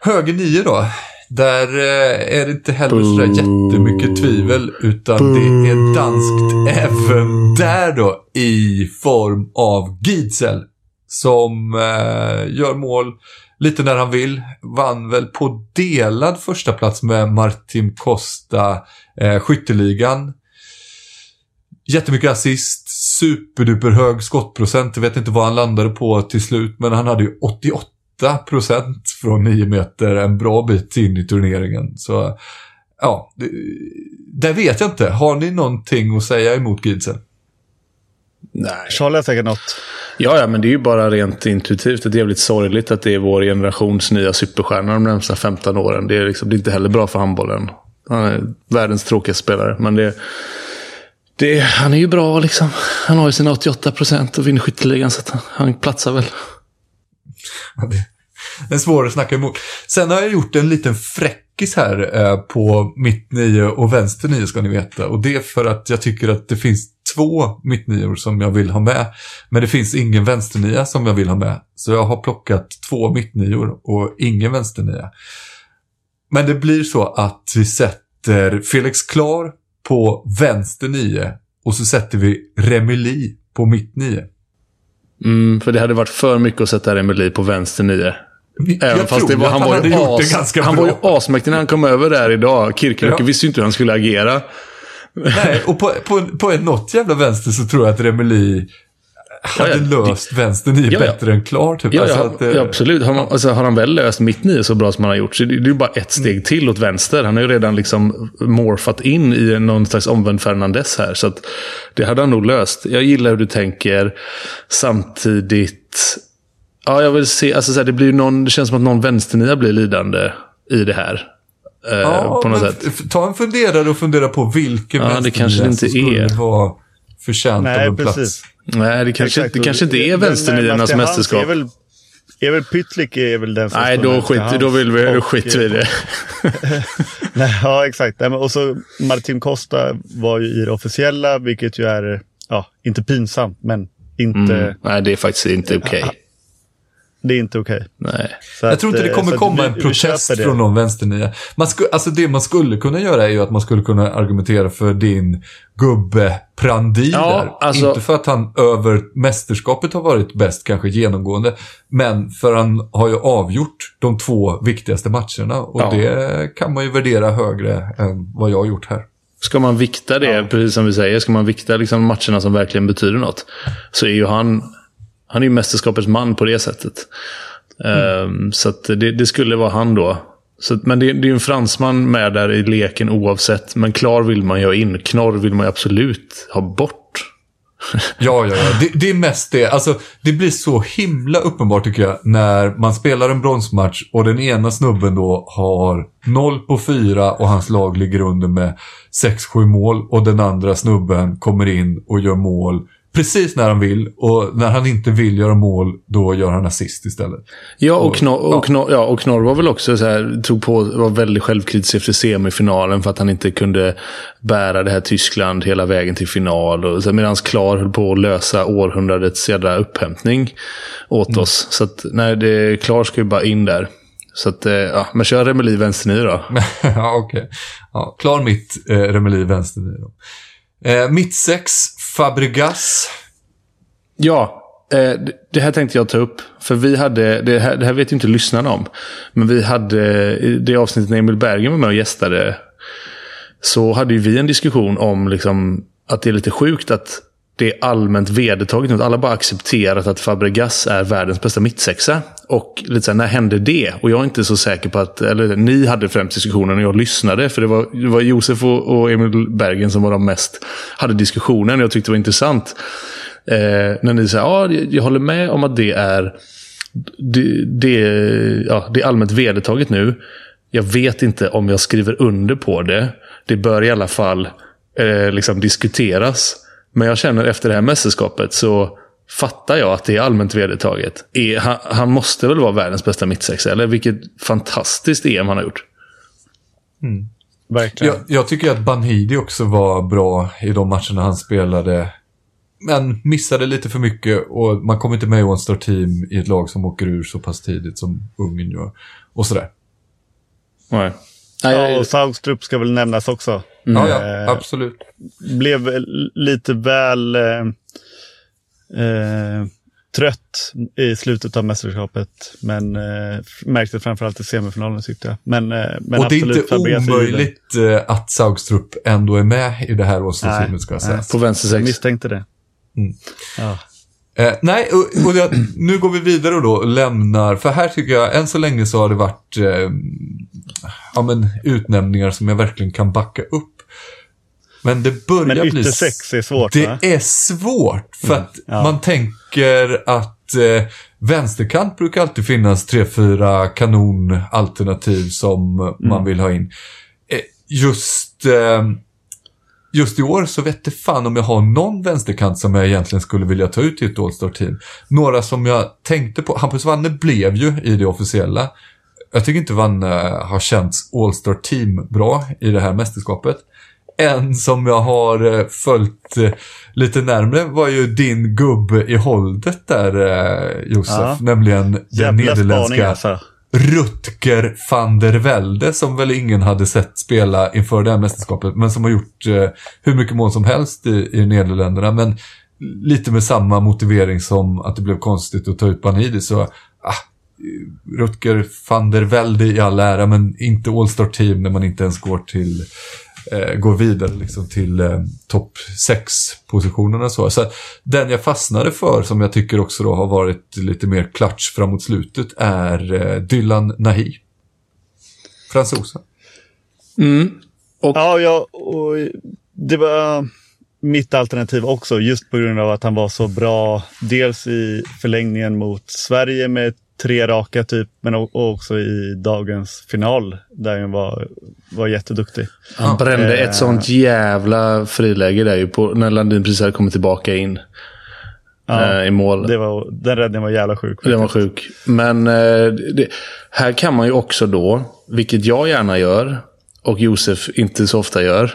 Höger nio då. Där eh, är det inte heller sådär jättemycket tvivel. Utan det är danskt även där då. I form av Gidsel. Som eh, gör mål lite när han vill. Vann väl på delad första plats med Martin Costa eh, skytteligan. Jättemycket assist, superduper hög skottprocent. Jag vet inte vad han landade på till slut, men han hade ju 88 procent från 9 meter, en bra bit in i turneringen. Så ja, det, det vet jag inte. Har ni någonting att säga emot Gidsen?
Nej.
Charlie har säkert något.
Ja, ja, men det är ju bara rent intuitivt. Det är jävligt sorgligt att det är vår generations nya superstjärna de närmsta 15 åren. Det är, liksom, det är inte heller bra för handbollen. Han är världens tråkigaste spelare. Men det, det, han är ju bra liksom. Han har ju sina 88 procent och vinner skytteligan så att han, han platsar väl.
Ja, det den är att snacka emot. Sen har jag gjort en liten fräckis här eh, på mitt nio och vänster nio ska ni veta. Och det är för att jag tycker att det finns två mittnior som jag vill ha med. Men det finns ingen vänsternia som jag vill ha med. Så jag har plockat två mittnior och ingen vänsternia. Men det blir så att vi sätter Felix Klar på vänster nio och så sätter vi Remeli på mitt nio.
Mm, för det hade varit för mycket att sätta Remeli på vänster nio. Även fast det var, han,
han
var ju as,
ganska
han
bra.
var ju asmäktig när han kom över där idag. Kirkelöcke
Ja.
visste ju inte hur han skulle agera.
Nej, och på, på, på något jävla vänster så tror jag att Remeli hade
Ja, ja.
löst vänster nio
Ja,
bättre än Klar. Typ.
Ja,
Alltså att, eh,
ja absolut. Har, man, alltså, har han väl löst mitt nio så bra som han har gjort så det, det är ju bara ett steg till åt vänster. Han har ju redan liksom morfat in i någon slags omvänd Fernandes här. Så det hade han nog löst. Jag gillar hur du tänker. Samtidigt... Ja, jag vill se... Alltså, så här, det, blir någon, det känns som att någon vänsternia blir lidande i det här. Eh,
ja,
på något sätt.
Ta en funderare och fundera på vilken
Ja, det
vänsternia
kanske det inte
som skulle
är.
vara förtjänt
Nej,
av en
precis.
plats.
Nej, det kanske,
Exakt.
det kanske inte är vänsterniernas mästerskap.
Är väl, är väl Pytlik är väl den som
Nej, då,
närmast
skit,
till
då, vill vi, då
Och,
skiter vi i det.
Nej, ja, exakt. Nej, men, och så Martin Costa var ju i det officiella, vilket ju är, ja, inte pinsamt, men inte,
Mm. Nej, det är faktiskt inte okej.
Det är inte okej.
Nej.
Så
Jag tror inte
att,
det
eh,
kommer komma
vi-
en protest från någon vänsternia. Man sku, alltså det man skulle kunna göra är ju att man skulle kunna argumentera för din gubbe Prandi
Ja,
där.
alltså-
Inte för att han över mästerskapet har varit bäst kanske genomgående. Men för han har ju avgjort de två viktigaste matcherna. Och
Ja.
det kan man ju värdera högre än vad jag har gjort här.
Ska man vikta det, precis som vi säger, ska man vikta liksom matcherna som verkligen betyder något, så är ju han, han är ju mästerskapets man på det sättet. Ehm, så att det, det skulle vara han då. Så, att- men det, det är ju en fransman med där i leken oavsett. Men Klar vill man ju ha in. Knorr vill man ju absolut ha bort.
Ja, ja, ja. Det, det är mest det. Alltså, det blir så himla uppenbart tycker jag när man spelar en bronsmatch och den ena snubben då har 0 på 4 och hans lag ligger under med 6-7 mål och den andra snubben kommer in och gör mål precis när han vill och när han inte vill göra mål då gör han assist istället.
Ja, och,
Och-
Knorr, och, Knorr, ja, och Knorr var väl också så här, tog på, var väldigt självkritisk efter semifinalen för att han inte kunde bära det här Tyskland hela vägen till final. Och, medan Klar höll på att lösa århundradets jävla upphämtning åt oss. Så att, nej, det, Klar ska ju bara in där. Så att, eh, ja, men kör Remeli vänsterny då.
ja, okej. Ja, klar mitt, eh, Remeli vänster då. Eh, mitt sex, Fabregas.
Ja, Eh, det här tänkte jag ta upp. För vi hade, det här, det här vet ju inte lyssnarna om. Men vi hade, i det avsnittet när Emil Bergen var med och gästade. Så hade ju vi en diskussion om liksom, att det är lite sjukt att det är allmänt vedertaget nu. Alla bara accepterat att Fabregas är världens bästa mittsexa. Och lite såhär, när hände det? Och jag är inte så säker på att, eller ni hade främst diskussionen och jag lyssnade. För det var, det var Josef och, och Emil Bergen som var de mest, hade diskussionen. Och jag tyckte det var intressant. Eh, när ni säger, ja, jag håller med om att det är, det, det, ja, det är allmänt vedertaget nu. Jag vet inte om jag skriver under på det. Det bör i alla fall eh, liksom diskuteras. Men jag känner efter det här mästerskapet så fattar jag att det är allmänt vedertaget. Är, han, han, måste väl vara världens bästa mittsexa, eller? Vilket fantastiskt EM han har gjort.
Mm. Verkligen.
Jag, jag, tycker att Banhidi också var bra i de matcherna han spelade. Men missade lite för mycket och man kommer inte med i One Star Team i ett lag som åker ur så pass tidigt som Ungern gör. Och sådär.
Nej.
Ja, och Saugstrup ska väl nämnas också.
Mm. Ja, ja, eh, absolut.
Blev lite väl eh, eh, trött i slutet av mästerskapet. Men eh, märkte framförallt i semifinalen tyckte jag. Men, eh, men
och det är inte omöjligt eh, att Saugstrup ändå är med i det här årstidsteamet ska jag säga.
På vänster sex. Jag
misstänkte det. Mm.
Ja. Eh, nej, och, och jag, nu går vi vidare då och lämnar, för här tycker jag, än så länge så har det varit eh, ja, men, utnämningar som jag verkligen kan backa upp. Men det börjar
men
bli...
Men sex är svårt
Det
va?
är svårt, för att ja. man tänker att eh, vänsterkant brukar alltid finnas tre, fyra kanonalternativ som mm. man vill ha in. Eh, just eh, just i år så vet det fan om jag har någon vänsterkant som jag egentligen skulle vilja ta ut i ett All-Star-team. Några som jag tänkte på, Hampus Wanne blev ju i det officiella. Jag tycker inte Wanne har känts All-Star-team bra i det här mästerskapet. En som jag har eh, följt eh, lite närmre var ju din gubbe i holdet där, eh, Josef. Ja. Nämligen den Jävla nederländska... Alltså. Rutger van der Velde som väl ingen hade sett spela inför det här mästerskapet men som har gjort hur mycket mål som helst i, i Nederländerna. Men lite med samma motivering som att det blev konstigt att ta ut Banidi så ah, Rutger van der Velde i all ära men inte All-Star Team när man inte ens går till eh, går vidare liksom till eh, topp 6-positionerna. Så. så den jag fastnade för, som jag tycker också då har varit lite mer klatsch framåt slutet, är eh, Dylan Nahi. Fransosen.
Mm. Och... Ja, ja och det var mitt alternativ också, just på grund av att han var så bra. Dels i förlängningen mot Sverige med tre raka typ, men också i dagens final där han var, var jätteduktig.
Han brände ett sånt jävla friläge där ju på, när Landin precis hade kommit tillbaka in. Ja, eh, i mål.
Det var, den räddningen var jävla sjuk.
Den var sjuk. Men eh, det, här kan man ju också då, vilket jag gärna gör, och Josef inte så ofta gör.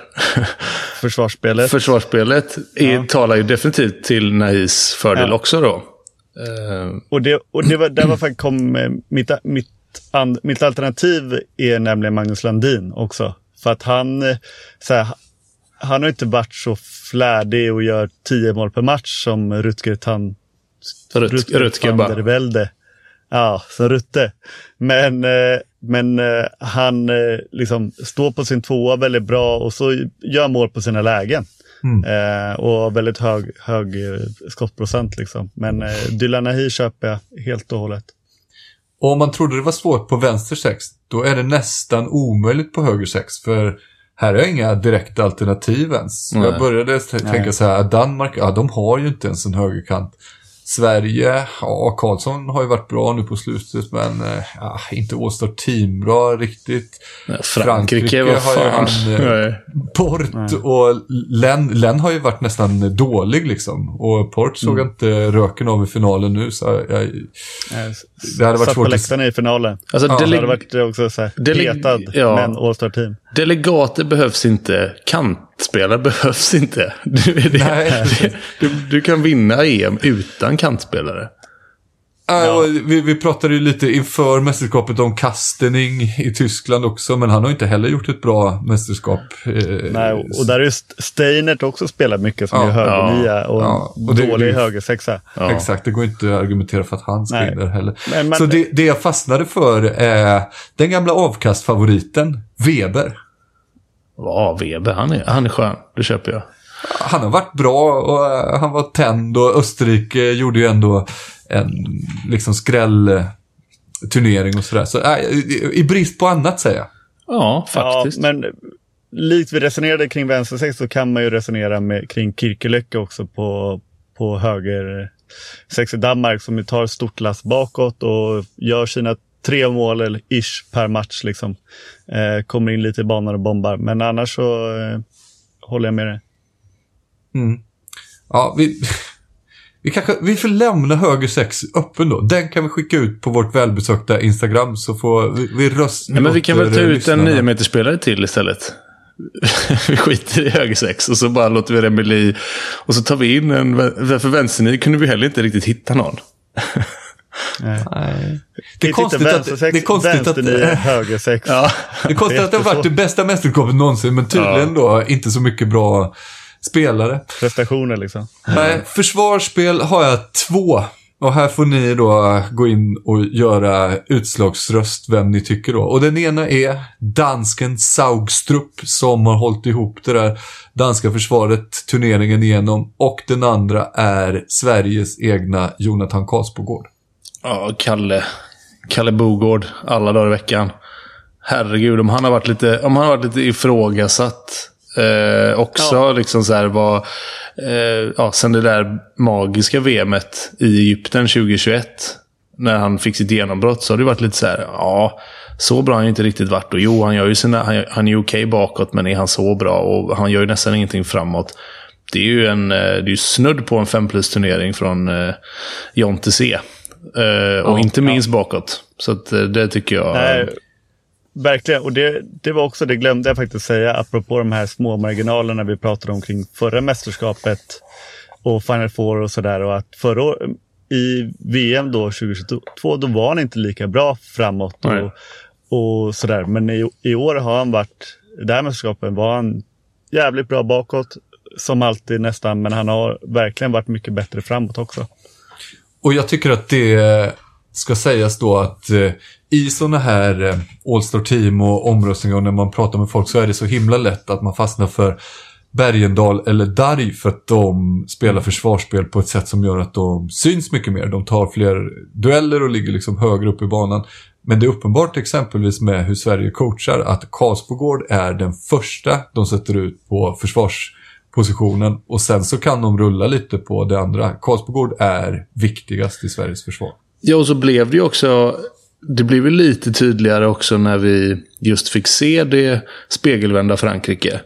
Försvarsspelet.
Försvarsspelet ja. talar ju definitivt till Nahis fördel ja. också då.
Uh, och det, och det var, där var faktiskt kom mitt, mitt, and, mitt alternativ är nämligen Magnus Landin också. För att han, så här, han har inte varit så flärdig och gör tio mål per match som Rutger Tan...
Rut, Rutger, Rutger.
Ja, som Rutte. Men, eh, men eh, han liksom står på sin tvåa väldigt bra och så gör mål på sina lägen. Mm. Eh, och väldigt hög, hög eh, skottprocent. Liksom. Men eh, Dylan köper jag helt och hållet.
Och om man trodde det var svårt på vänster sex, då är det nästan omöjligt på höger sex. För här är inga direkta alternativ ens. Nej. Jag började tänka Nej. så här, Danmark, ja de har ju inte ens en högerkant. Sverige, ja Karlsson har ju varit bra nu på slutet men eh, ja, inte All-Star Team bra riktigt.
Ja, Frankrike, Frankrike har ju han
eh, Port och Len, Len har ju varit nästan dålig liksom. Och Port såg mm. inte röken av i finalen nu så jag,
det hade varit Satt svårt på läktaren i finalen.
Alltså,
ja. Det hade varit också så här, petad ja. med en All-Star Team.
Delegater behövs inte. Kantspelare behövs inte. Du, det, du, du, kan vinna EM utan kantspelare.
Ja. Vi, vi pratade ju lite inför mästerskapet om Kastening i Tyskland också, men han har inte heller gjort ett bra mästerskap.
Eh, Nej, och där är ju Steinert också spelat mycket som ja. är högernia och, ja. och dålig högersexa.
Ja. Exakt, det går inte att argumentera för att han spelar heller. Men, men, Så det, det jag fastnade för är den gamla avkastfavoriten, Weber.
Ja, Weber, han är, han är skön. Det köper jag.
Han har varit bra och eh, han var tänd och Österrike gjorde ju ändå en liksom skrällturnering och sådär. Så äh, i brist på annat säger jag.
Ja, faktiskt.
Ja, men likt vi resonerade kring vänstersex så kan man ju resonera med, kring Kirkelöcke också på, på höger sex i Danmark som tar stort lass bakåt och gör sina tre mål eller ish per match. Liksom. Eh, kommer in lite i banan och bombar. Men annars så eh, håller jag med dig.
Mm. Ja, vi, vi, kanske, vi får lämna höger sex öppen då. Den kan vi skicka ut på vårt välbesökta Instagram så får vi, vi rösta.
Ja, men vi kan väl ta ut en 9 meter spelare till istället. vi skiter i höger sex och så bara låter vi Remeli. Och så tar vi in en, för vänsternio kunde vi heller inte riktigt hitta någon.
Nej. Det är konstigt att... Det är konstigt att... höger sex.
Ja. Det är konstigt att det har varit det bästa mästerskapet någonsin, men tydligen ja. då inte så mycket bra spelare.
Prestationer liksom.
Nej, försvarsspel har jag två. Och här får ni då gå in och göra utslagsröst vem ni tycker då. Och den ena är dansken Saugstrup som har hållit ihop det där danska försvaret turneringen igenom. Och den andra är Sveriges egna Jonathan Karlsbogård.
Ja, Kalle. Kalle Bogård alla dagar i veckan. Herregud, om han har varit lite, om han har varit lite ifrågasatt Eh, också ja. liksom så här var, eh, ja, sen det där magiska VMet i Egypten 2021. När han fick sitt genombrott så har det varit lite så här, ja, så bra har han inte riktigt varit. Och jo, han, gör ju sina, han, han är okej okay bakåt, men är han så bra? Och han gör ju nästan ingenting framåt. Det är ju en, eh, det är ju snudd på en 5 plus-turnering från eh, Jonte C. Eh, och ja, inte minst ja. bakåt. Så att, eh, det tycker jag...
Nej Verkligen, och det, det var också, det glömde jag faktiskt säga, apropå de här små marginalerna vi pratade om kring förra mästerskapet och Final Four och sådär. Och att förra år, i VM då 2022, då var han inte lika bra framåt och, och sådär. Men i, i år har han varit, det här mästerskapet var han jävligt bra bakåt, som alltid nästan, men han har verkligen varit mycket bättre framåt också.
Och jag tycker att det ska sägas då att eh, i sådana här eh, All-Star Team och omröstningar och när man pratar med folk så är det så himla lätt att man fastnar för Bergendal eller Darj för att de spelar försvarsspel på ett sätt som gör att de syns mycket mer. De tar fler dueller och ligger liksom högre upp i banan. Men det är uppenbart exempelvis med hur Sverige coachar att Karlsbogård är den första de sätter ut på försvars positionen och sen så kan de rulla lite på det andra. Karlsbogård är viktigast i Sveriges försvar.
Ja, och så blev det ju också det blev ju lite tydligare också när vi just fick se det spegelvända Frankrike.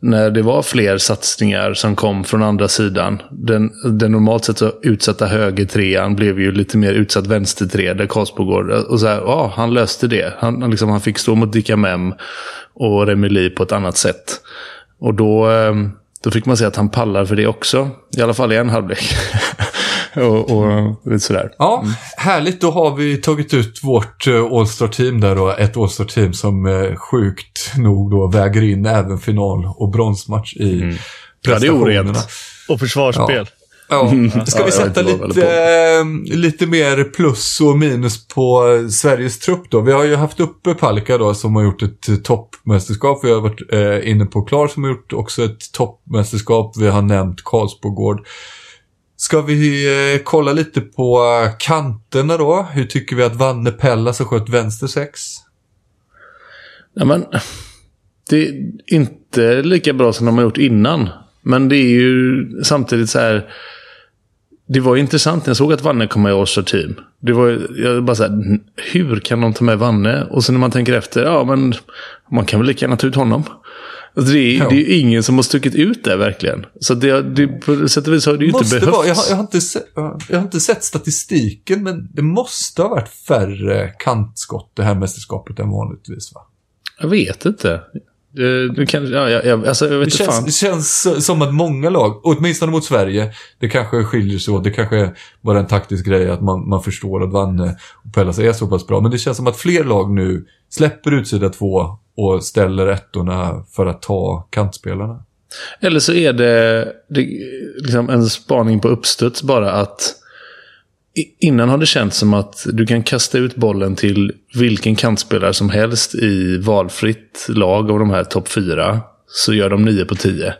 När det var fler satsningar som kom från andra sidan. Den, den normalt sett så utsatta högertrean blev ju lite mer utsatt vänstertre där Karlsbogård. Och så här, ja, han löste det. Han, liksom, han fick stå mot Dikamem och Remili på ett annat sätt. Och då, ehm, då fick man se att han pallar för det också. I alla fall i en halvlek. och, och lite sådär.
Ja, mm. härligt. Då har vi tagit ut vårt uh, All-Star-team där då. Ett All-Star-team som uh, sjukt nog då väger in även final och bronsmatch i mm. prestationerna.
Ja, och försvarsspel.
Ja. Ja, mm. ska vi sätta lite, äh, lite mer plus och minus på Sveriges trupp då? Vi har ju haft uppe Palka då som har gjort ett toppmästerskap. Vi har varit äh, inne på Klar som har gjort också ett toppmästerskap. Vi har nämnt Karlsbogård. Ska vi eh, kolla lite på kanterna då? Hur tycker vi att Vanne Pellas har skött vänster sex?
Ja, men, det är inte lika bra som de har gjort innan. Men det är ju samtidigt så här. Det var intressant när jag såg att Vanne kom med i All Team. Det var jag bara så här, hur kan de ta med Vanne? Och sen när man tänker efter, ja men man kan väl lika gärna ta ut honom. Alltså det, är, ja. det är ingen som har stuckit ut det verkligen. Så det, det, på sätt och vis har det ju inte behövts.
Vara, jag, har, jag, har inte sett, jag har inte sett statistiken, men det måste ha varit färre kantskott det här mästerskapet än vanligtvis va?
Jag vet inte. Det, det kan, ja, ja, ja, alltså, jag vet
Det
inte fan.
känns, känns som att många lag, åtminstone mot Sverige, det kanske skiljer sig åt. Det kanske är bara en taktisk grej att man, man förstår att Vanne och Pellas är så pass bra. Men det känns som att fler lag nu släpper utsida två och ställer ettorna för att ta kantspelarna.
Eller så är det, det liksom en spaning på uppstuds bara att Innan har det känts som att du kan kasta ut bollen till vilken kantspelare som helst i valfritt lag av de här topp fyra. Så gör de 9 på 10.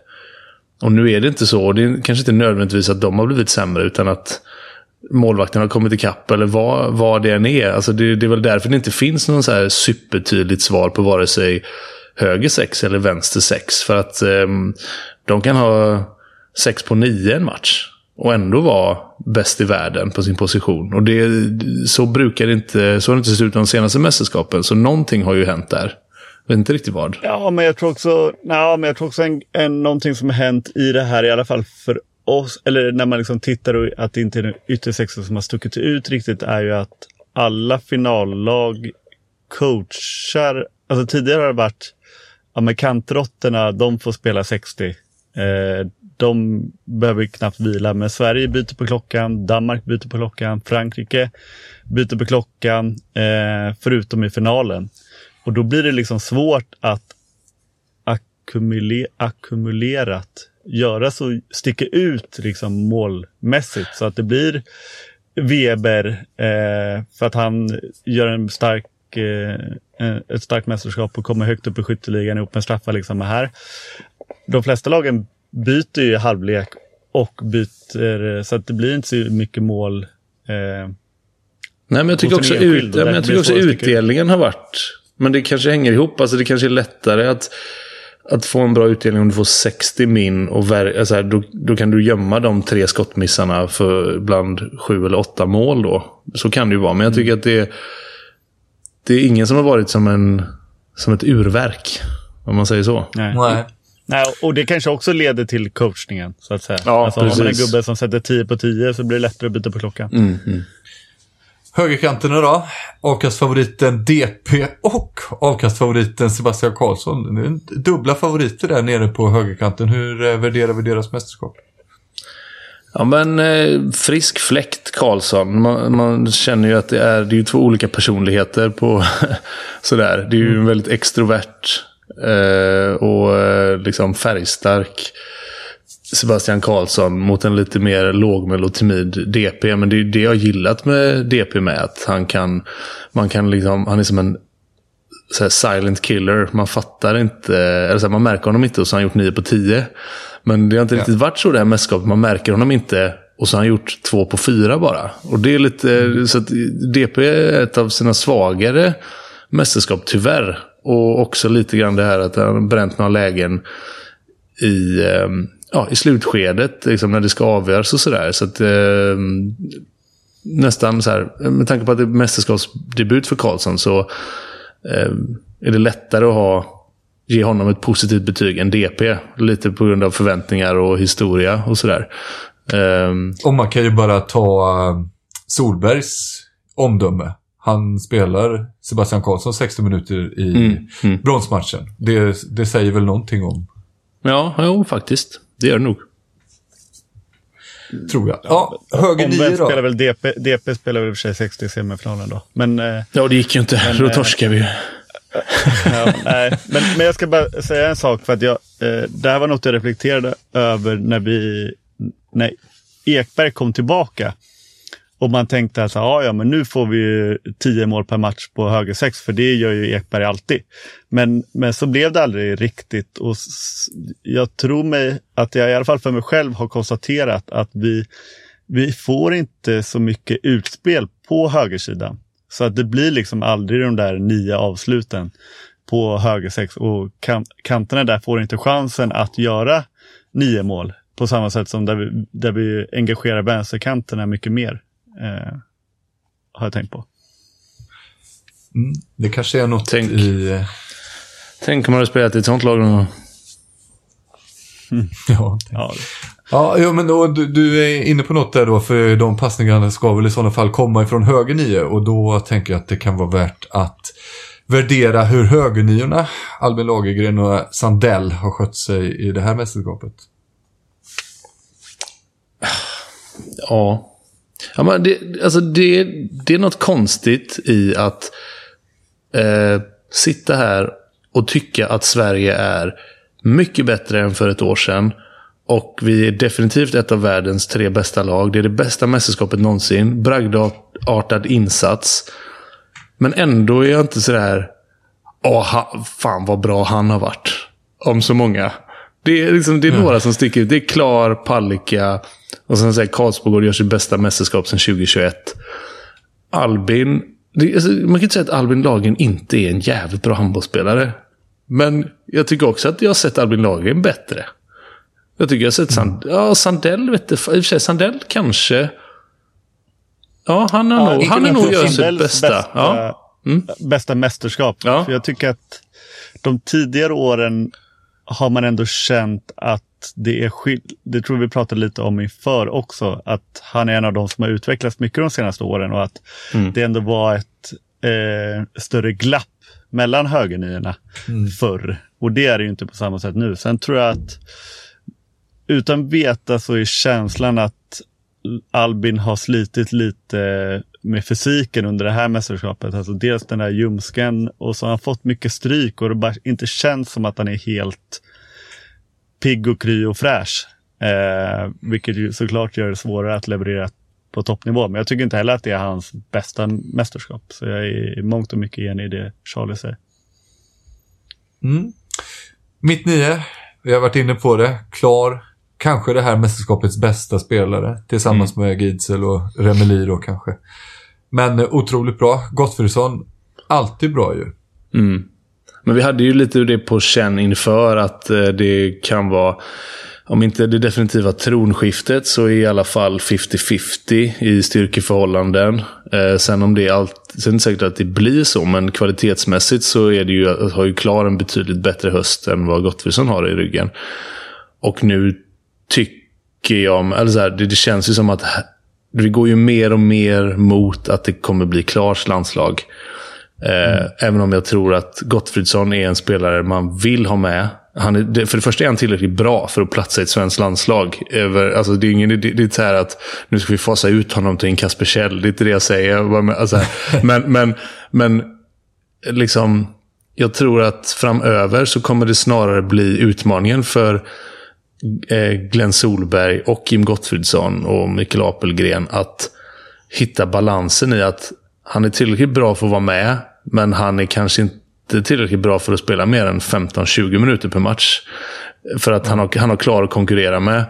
Och nu är det inte så. Och det är kanske inte nödvändigtvis att de har blivit sämre utan att målvakten har kommit ikapp eller vad, vad det än är. Alltså det, det är väl därför det inte finns någon så här supertydligt svar på vare sig höger sex eller vänster sex. För att ehm, de kan ha sex på nio en match och ändå vara bäst i världen på sin position. Och det, så brukar det inte, så har det inte sett ut de senaste mästerskapen. Så någonting har ju hänt där. Jag vet inte riktigt vad.
Ja, men jag tror också, ja, men jag tror också en, en, någonting som har hänt i det här, i alla fall för oss, eller när man liksom tittar och att det inte är den yttre som har stuckit ut riktigt, är ju att alla finallag coachar, alltså tidigare har det varit, ja men kantrotterna, de får spela 60. Eh, de behöver knappt vila, men Sverige byter på klockan, Danmark byter på klockan, Frankrike byter på klockan, eh, förutom i finalen. Och då blir det liksom svårt att ackumulerat göra så, sticka ut liksom målmässigt så att det blir Weber eh, för att han gör en stark, eh, ett starkt mästerskap och kommer högt upp i skytteligan ihop med straffar. Liksom här. De flesta lagen byter ju halvlek och byter så att det blir inte så mycket mål. Eh,
Nej, men jag tycker också, ut, ja, men jag tycker också utdelningen har varit... Men det kanske hänger ihop. Alltså det kanske är lättare att, att få en bra utdelning om du får 60 min. Och ver- alltså här, då, då kan du gömma de tre skottmissarna för bland sju eller åtta mål. då. Så kan det ju vara. Men jag tycker att det, det är ingen som har varit som, en, som ett urverk. Om man säger så.
nej.
Nej.
Och det kanske också leder till coachningen. Så att säga.
Ja,
alltså, har man en
precis.
gubbe som sätter 10 på 10 så blir det lättare att byta på klockan.
Mm,
Högerkanterna då. Avkastfavoriten DP och avkastfavoriten Sebastian Karlsson. Det är en dubbla favoriter där nere på högerkanten. Hur eh, värderar vi deras mästerskap?
Ja, men eh, frisk fläkt Karlsson. Man, man känner ju att det är, det är två olika personligheter på sådär. Det är ju en väldigt extrovert och eh, liksom färgstark Sebastian Karlsson mot en lite mer lågmäld och timid DP. Men det är det jag gillat med DP med. Att han kan, man kan liksom, han är som en så silent killer. Man fattar inte, eller så här, man märker honom inte och så har han gjort 9 på 10. Men det har inte riktigt varit så det här mästerskapet. Man märker honom inte och så har han gjort 2 på 4 bara. Och det är lite, så att DP är ett av sina svagare mästerskap tyvärr. Och också lite grann det här att han har bränt några lägen i, ehm, ja, i slutskedet, liksom när det ska avgöras och sådär. Så att eh, nästan så här, med tanke på att det är mästerskapsdebut för Karlsson så eh, är det lättare att ha, ge honom ett positivt betyg än DP. Lite på grund av förväntningar och historia och sådär. Eh,
Och man kan ju bara ta ehm, Solbergs omdöme. Han spelar Sebastian Karlsson 60 minuter i
Mm, mm.
bronsmatchen. Det, det säger väl någonting om,
ja, jo, faktiskt. Det gör det nog.
tror jag. Ja, höger nio då.
spelar väl DP, DP spelar väl i och för sig 60 i semifinalen då. Men, eh,
Ja, det gick ju inte.
Men,
Då
eh,
torskar vi ju.
ja, nej. Men, men jag ska bara säga en sak. för att jag, eh, Det här var något jag reflekterade över när vi när Ekberg kom tillbaka. Och man tänkte att ja, ja, men nu får vi ju 10 mål per match på höger sex, för det gör ju Ekberg alltid. Men, men så blev det aldrig riktigt. Och jag tror mig att jag i alla fall för mig själv har konstaterat att vi, vi får inte så mycket utspel på högersidan. Så att det blir liksom aldrig de där nio avsluten på höger sex och kan, kanterna där får inte chansen att göra nio mål på samma sätt som där vi, där vi engagerar vänsterkanterna mycket mer. Eh, har jag tänkt på.
Mm, det kanske är något
Tänk.
i...
Tänk om man hade spelat i ett sånt lag. då.
Ja,
Ja,
Ja, jo, men då, du, du är inne på något där då, för de passningarna ska väl i sådana fall komma ifrån höger nio och då tänker jag att det kan vara värt att värdera hur högerniorna, Albin Lagergren och Sandell, har skött sig i det här mästerskapet?
Ja ja men det, alltså det, det är något konstigt i att eh, sitta här och tycka att Sverige är mycket bättre än för ett år sedan. Och vi är definitivt ett av världens tre bästa lag. Det är det bästa mästerskapet någonsin. Bragdartad insats. Men ändå är jag inte sådär... Åh, fan vad bra han har varit. Om så många. Det är, liksom, det är några som sticker ut. Det är Klar, Palicka och sen säger Karlsbogård gör sitt bästa mästerskap sedan 2021. Albin. Det, alltså, man kan inte säga att Albin Lagen inte är en jävligt bra handbollsspelare. Men jag tycker också att jag har sett Albin Lagen bättre. Jag tycker jag har sett Sand mm. ja, Sandell. Vet du, I och för sig, Sandell kanske. Ja, han har ja, nog, han är nog gör sitt bästa. Bästa, ja.
mm. bästa mästerskap. Ja. För jag tycker att de tidigare åren har man ändå känt att det är skill Det tror vi pratade lite om inför också. Att han är en av de som har utvecklats mycket de senaste åren och att mm. det ändå var ett eh, större glapp mellan högerniorna mm. förr. Och det är det ju inte på samma sätt nu. Sen tror jag att utan veta så är känslan att Albin har slitit lite med fysiken under det här mästerskapet. Alltså dels den där ljumsken och så har han fått mycket stryk och det bara inte känns som att han är helt pigg och kry och fräsch. Eh, vilket ju såklart gör det svårare att leverera på toppnivå. Men jag tycker inte heller att det är hans bästa mästerskap. Så jag är i mångt och mycket enig i det Charlie säger.
Mm. Mitt nio, vi har varit inne på det, klar. Kanske det här mästerskapets bästa spelare tillsammans mm. med Gidsel och Remeli då kanske. Men eh, otroligt bra. Gottfridsson, alltid bra ju.
Mm. Men vi hade ju lite det på känn inför att eh, det kan vara om inte det definitiva tronskiftet så är i alla fall 50-50 i styrkeförhållanden. Eh, sen om det är allt, sen är det inte säkert att det blir så, men kvalitetsmässigt så är det ju, har ju Klar en betydligt bättre höst än vad Gottfridsson har i ryggen. Och nu tycker jag, eller så här, det, det känns ju som att det går ju mer och mer mot att det kommer bli Klars landslag. Eh, mm. Även om jag tror att Gottfridsson är en spelare man vill ha med. Han är, för det första är han tillräckligt bra för att platsa i ett svenskt landslag. Över, alltså det är ingen det, det är så här att nu ska vi fasa ut honom till en Kasper Kjell. Det är inte det jag säger. Alltså, men, men, men liksom, jag tror att framöver så kommer det snarare bli utmaningen för Eh, Glenn Solberg och Jim Gottfridsson och Mikael Apelgren att hitta balansen i att han är tillräckligt bra för att vara med, men han är kanske inte tillräckligt bra för att spela mer än 15-20 minuter per match. För att han har, han har klar att konkurrera med.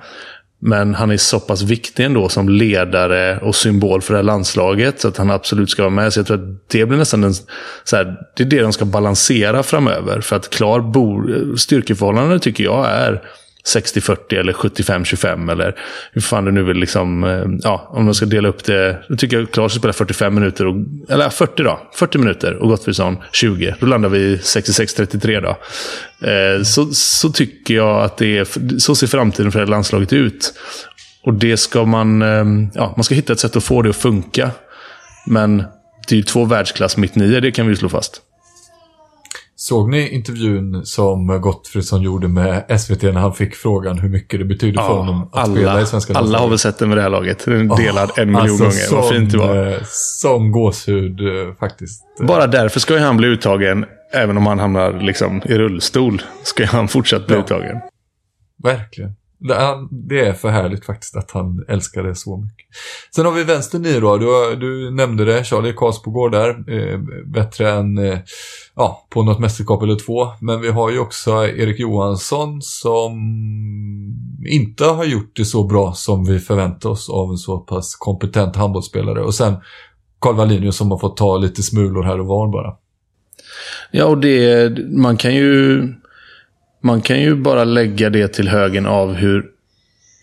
Men han är så pass viktig ändå som ledare och symbol för det här landslaget. Så att han absolut ska vara med. Så jag tror att det blir nästan en, så här, det är det de ska balansera framöver. För att klar bor, styrkeförhållande tycker jag är 60-40 eller 75-25 eller hur fan du nu vill liksom, eh, ja, om man ska dela upp det. Då tycker jag Klas ska spela 45 minuter, och, eller 40 då. 40 minuter och Gottfridsson 20. Då landar vi 66-33 då. Eh, så, så tycker jag att det är, så ser framtiden för det landslaget ut. Och det ska man, eh, ja, man ska hitta ett sätt att få det att funka. Men det är ju två världsklass mitt nio, det kan vi ju slå fast.
Såg ni intervjun som Gottfridsson gjorde med SVT när han fick frågan hur mycket det betyder ja, för honom att
alla,
spela i svenska
Alla har väl sett den med det här laget. Den är delad oh, en miljon alltså, gånger. Som, Vad fint det var. Eh,
som gåshud eh, faktiskt.
Bara därför ska ju han bli uttagen. Även om han hamnar liksom i rullstol. Ska han fortsatt bli ja. uttagen.
Verkligen. Det är för härligt faktiskt att han älskar det så mycket. Sen har vi vänstern i då. Du, du nämnde det, Charlie Karlsbogård där. Eh, bättre än eh, ja, på något mästerskap eller två. Men vi har ju också Erik Johansson som inte har gjort det så bra som vi förväntar oss av en så pass kompetent handbollsspelare. Och sen Carl Wallinius som har fått ta lite smulor här och var bara.
Ja, och det, man kan ju man kan ju bara lägga det till högen av hur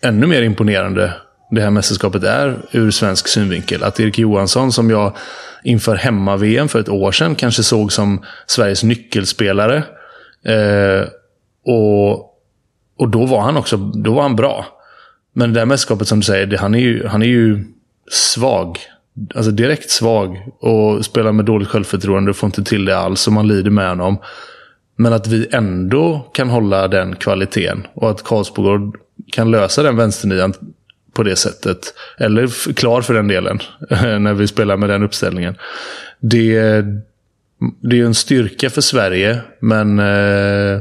ännu mer imponerande det här mästerskapet är ur svensk synvinkel. Att Erik Johansson, som jag inför hemma-VM för ett år sedan kanske såg som Sveriges nyckelspelare. Eh, och, och då var han också då var han bra. Men det där mästerskapet som du säger, det, han, är ju, han är ju svag. alltså direkt svag och spelar med dåligt självförtroende och får inte till det alls och man lider med honom. Men att vi ändå kan hålla den kvaliteten och att Karlsbogård kan lösa den vänsternian på det sättet. Eller klar för den delen, när vi spelar med den uppställningen. Det, det är en styrka för Sverige, men eh,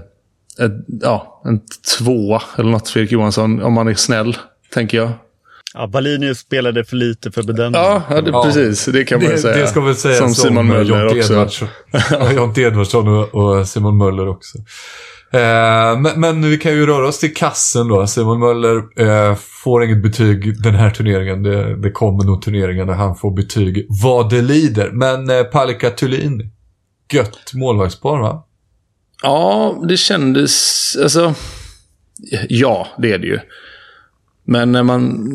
ett, ja, en tvåa eller något för Erik Johansson, om man är snäll, tänker jag.
Ja, Wallinius spelade för lite för bedömning.
Ja, ja, det, precis. Det kan man
Det,
säga.
det ska väl sägas
Som Simon
om
Möller
Jonte
också.
Edvardsson. Jonte Edvardsson och, och Simon Möller också. Eh, men, men vi kan ju röra oss till kassen då. Simon Möller eh, får inget betyg den här turneringen. Det, det kommer nog turneringar där han får betyg vad det lider. Men eh, Palikka Thulin, gött målvaktspar va?
Ja, det kändes... Alltså, ja, det är det ju. Men när man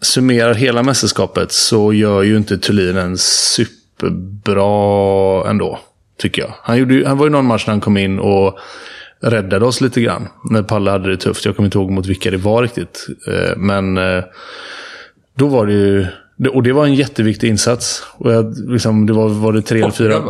summerar hela mästerskapet så gör ju inte Thulin en superbra ändå. Tycker jag. Han, gjorde, han var ju någon match när han kom in och räddade oss lite grann. När Palle hade det tufft. Jag kommer inte ihåg mot vilka det var riktigt. Eh, Men eh, då var det ju... Och det var en jätteviktig insats. Och jag, liksom, det var, var det tre eller fyra...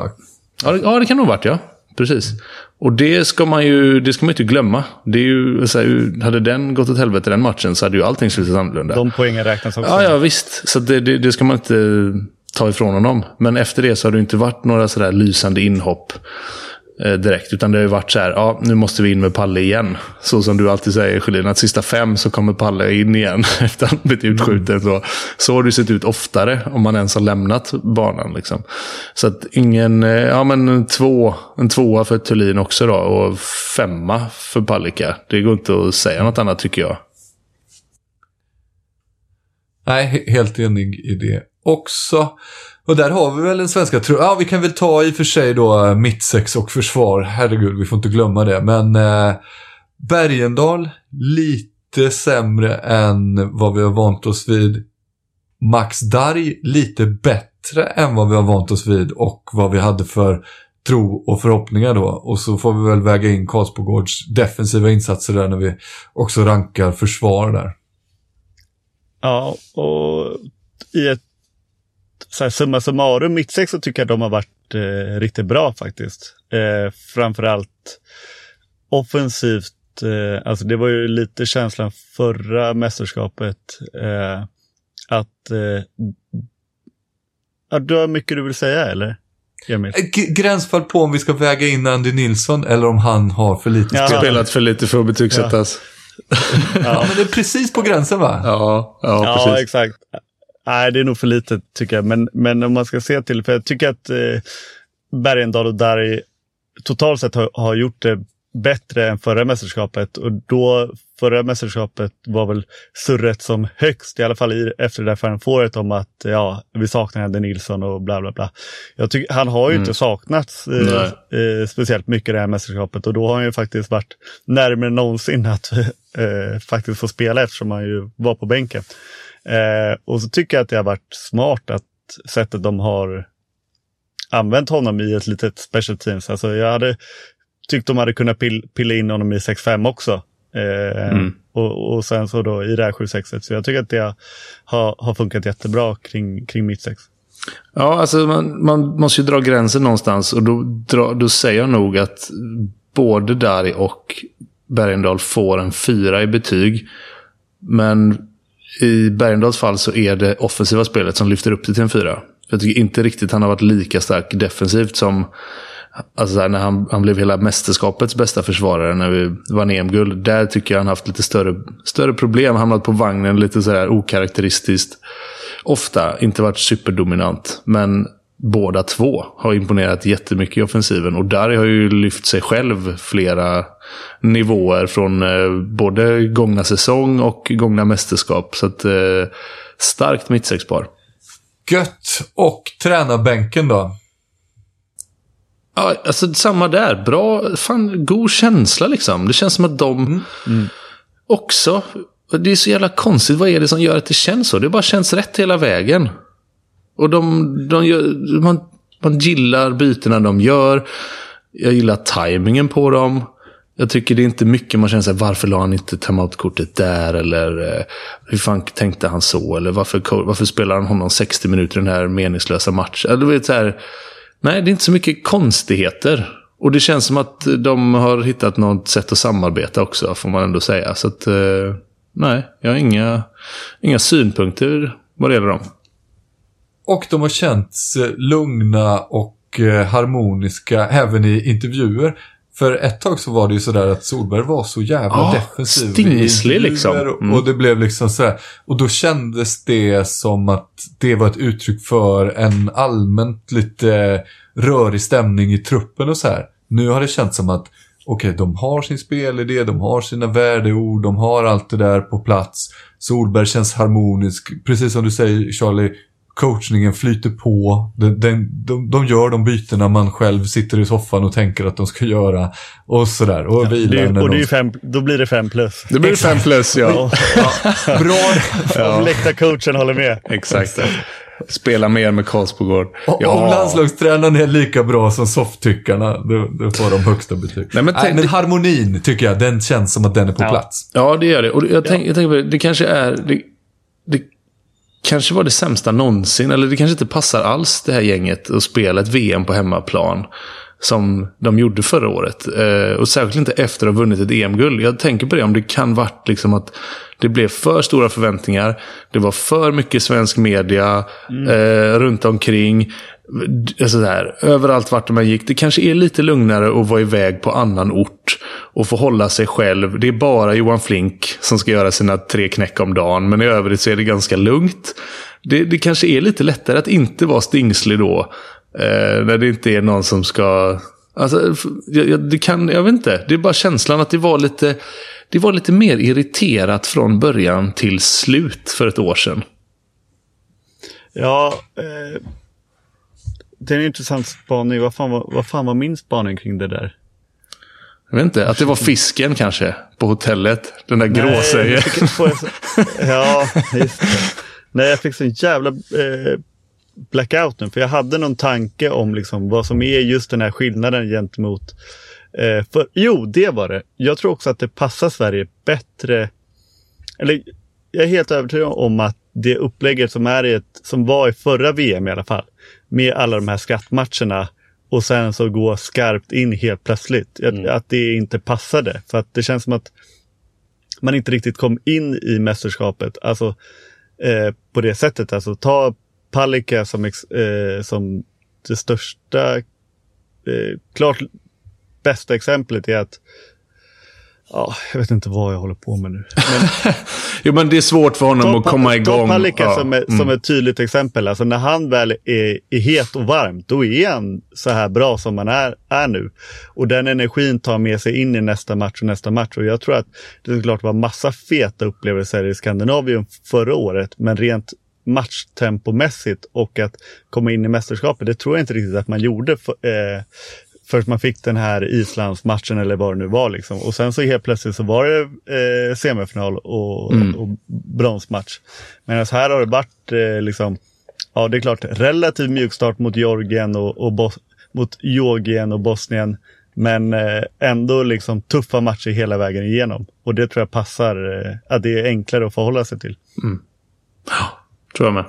Ja, det, ja, det kan nog ha varit ja. Precis. Och det ska man ju det ska man inte glömma. Det är ju, så här, hade den gått åt helvete den matchen så hade ju allting slutat annorlunda.
De poängen räknas också.
Ja, ja visst. Så det, det, det ska man inte ta ifrån honom. Men efter det så har det inte varit några sådär lysande inhopp Eh, direkt. Utan det har ju varit så här, ja nu måste vi in med Palle igen. Så som du alltid säger Sjölin, att sista fem så kommer Palle in igen efter att han blivit utskjuten. Så, så har det sett ut oftare om man ens har lämnat banan. Liksom. Så att ingen, eh, ja men en, två, en tvåa för Thulin också då och femma för Palicka. Det går inte att säga något annat tycker jag.
Nej, helt enig i det också. Och där har vi väl den svenska tro- Ja, vi kan väl ta i och för sig då eh, mittsex och försvar. Herregud, vi får inte glömma det. Men eh, Bergendal, lite sämre än vad vi har vant oss vid. Max Darj, lite bättre än vad vi har vant oss vid och vad vi hade för tro och förhoppningar då. Och så får vi väl väga in Karlsbogårds defensiva insatser där när vi också rankar försvar där.
Ja, och i ett så här, summa summarum mittsex så tycker jag de har varit eh, riktigt bra faktiskt. Eh, framförallt offensivt. Eh, alltså det var ju lite känslan förra mästerskapet. Eh, att eh, ja, du har mycket du vill säga eller? Emil?
G- gränsfall på om vi ska väga in Andy Nilsson eller om han har för lite
Ja.
spel.
Spelat för lite för att betygsättas.
Ja, men det är precis på gränsen va?
Ja, ja,
Ja,
precis.
exakt. Nej, det är nog för litet tycker jag. Men, men om man ska se till, för jag tycker att eh, Bergendahl och Darj totalt sett har, har gjort det bättre än förra mästerskapet. Och då, förra mästerskapet var väl surret som högst, i alla fall i, efter det där Final Fouret om att ja, vi saknar Andy Nilsson och bla bla bla. Jag tycker, han har ju inte saknats eh, eh, speciellt mycket det här mästerskapet och då har han ju faktiskt varit närmare någonsin att eh, faktiskt få spela eftersom han ju var på bänken. Eh, och så tycker jag att det har varit smart att sättet de har använt honom i ett litet special teams. Alltså jag hade tyckt de hade kunnat pill, pilla in honom i 6-5 också. Eh,
Mm.
och, och sen så då i det här 7-6. Så jag tycker att det har, har funkat jättebra kring, kring mitt 6.
Ja, alltså man, man måste ju dra gränsen någonstans. Och då, dra, då säger jag nog att både Dari och Bergendahl får en fyra i betyg. Men i Bergendahls fall så är det offensiva spelet som lyfter upp det till en fyra. Jag tycker inte riktigt han har varit lika stark defensivt som alltså här, när han, han blev hela mästerskapets bästa försvarare när vi vann EM-guld. Där tycker jag han haft lite större, större problem. Hamnat på vagnen lite så här okaraktäristiskt. Ofta inte varit superdominant. Men båda två har imponerat jättemycket i offensiven. Och där har ju lyft sig själv flera nivåer från eh, både gångna säsong och gångna mästerskap. Så att, eh, starkt mittsexpar.
Gött. Och tränarbänken då?
Ja, alltså samma där. Bra, fan, god känsla liksom. Det känns som att de också... Det är så jävla konstigt. Vad är det som gör att det känns så? Det bara känns rätt hela vägen. Och de, de gör, man, man gillar bytena de gör. Jag gillar tajmingen på dem. Jag tycker det är inte mycket man känner sig varför la han inte timeout-kortet där? Eller eh, hur fan tänkte han så? Eller varför, varför spelar han honom 60 minuter i den här meningslösa matchen? Eller, vet, så här, nej, det är inte så mycket konstigheter. Och det känns som att de har hittat något sätt att samarbeta också, får man ändå säga. Så att, eh, nej, jag har inga, inga synpunkter vad det gäller dem.
Och de har känts eh, lugna och eh, harmoniska även i intervjuer. För ett tag så var det ju sådär att Solberg var så jävla
Ja,
defensiv.
stingslig liksom. Mm.
Och det blev liksom sådär. Och då kändes det som att det var ett uttryck för en allmänt lite rörig stämning i truppen och så här. Nu har det känts som att okej, de har sin spelidé, de har sina värdeord, de har allt det där på plats. Solberg känns harmonisk. Precis som du säger Charlie, coachningen flyter på. Den, den, de, de gör de bytena man själv sitter i soffan och tänker att de ska göra. Och sådär. Och
Det
vilar när
och det är
de...
fem, då blir det fem plus.
Det blir fem plus, ja.
Bra!
Om läktarcoachen håller med.
Exakt. Spela mer med Karlsbogård.
Och Om landslagstränaren är lika bra som softtyckarna, då, då får de högsta betyg.
Nej, men tänk-
men harmonin tycker jag, den känns som att den är på
Ja.
plats.
Ja, det gör det. Och jag, tänk, jag tänker på det, det kanske är... Det, det kanske var det sämsta någonsin. Eller det kanske inte passar alls det här gänget att spela ett VM på hemmaplan. Som de gjorde förra året. Eh, och särskilt inte efter att ha vunnit ett EM-guld. Jag tänker på det om det kan varit liksom att det blev för stora förväntningar. Det var för mycket svensk media eh, runt omkring. Alltså så här, överallt vart man gick. Det kanske är lite lugnare att vara iväg på annan ort. Och få hålla sig själv. Det är bara Johan Flink som ska göra sina tre knäck om dagen. Men i övrigt så är det ganska lugnt. Det, det kanske är lite lättare att inte vara stingslig då. Eh, när det inte är någon som ska... Alltså, jag, jag- det kan, jag vet inte. Det är bara känslan att det var lite... Det var lite mer irriterat från början till slut för ett år sedan.
Ja, eh, det är en intressant spaning. Vad fan, var, vad fan var min spaning kring det där?
Jag vet inte, att det var fisken kanske på hotellet. Den där
så- Ja, just det. Nej, jag fick sån jävla eh, blackout nu. För jag hade någon tanke om liksom vad som är just den här skillnaden gentemot... Eh, för, jo, det var det. Jag tror också att det passar Sverige bättre. Eller jag är helt övertygad om att det upplägget som, är i ett, som var i förra VM i alla fall. Med alla de här skrattmatcherna och sen så gå skarpt in helt plötsligt. Att, att det inte passade. För att det känns som att man inte riktigt kom in i mästerskapet. Alltså eh, på det sättet. Alltså ta Palicka som, eh, som det största, eh, klart bästa exemplet är att Ja, jag vet inte vad jag håller på med nu. Men
Jo, men det är svårt för honom
ta,
att komma igång.
Ta Palicka
Ja,
som, ett,
mm.
som ett tydligt exempel. Alltså när han väl är, är het och varm, då är han så här bra som han är, är nu. Och den energin tar med sig in i nästa match och nästa match. Och jag tror att det såklart var massa feta upplevelser i Skandinavien förra året, men rent matchtempomässigt och att komma in i mästerskapet, det tror jag inte riktigt att man gjorde för, eh, först man fick den här Islandsmatchen eller vad det nu var. Liksom. Och sen så helt plötsligt så var det eh, semifinal och, och bronsmatch. Medan här har det varit eh, liksom, ja det är klart, relativ mjukstart mot Georgien och, och Bos- mot Georgien och Bosnien. Men eh, ändå liksom tuffa matcher hela vägen igenom. Och det tror jag passar, eh, att det är enklare att förhålla sig till.
Tror jag med.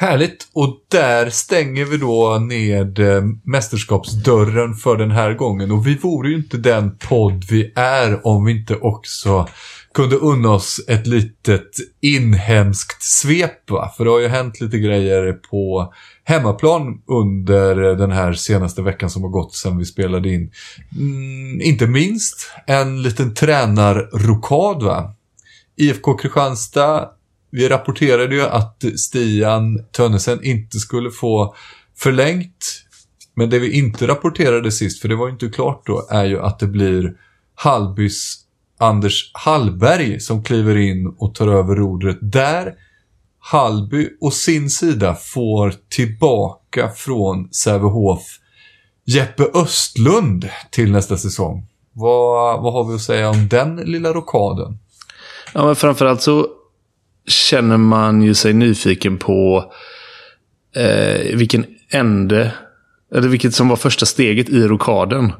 Härligt. Och där stänger vi då ned eh, mästerskapsdörren för den här gången. Och vi vore ju inte den podd vi är om vi inte också kunde unna oss ett litet inhemskt svep. Va? För det har ju hänt lite grejer på hemmaplan under den här senaste veckan som har gått sedan vi spelade in. Mm, inte minst en liten tränarrokad va? IFK Kristianstad vi rapporterade ju att Stian Tönnesen inte skulle få förlängt. Men det vi inte rapporterade sist, för det var ju inte klart då, är ju att det blir Hallbys Anders Hallberg som kliver in och tar över rodret. Där Hallby och sin sida får tillbaka från Sävehof Jeppe Östlund till nästa säsong. Vad, vad har vi att säga om den lilla rokaden?
Ja, men framförallt så känner man ju sig nyfiken på eh, vilken ände, eller vilket som var första steget i rokaden.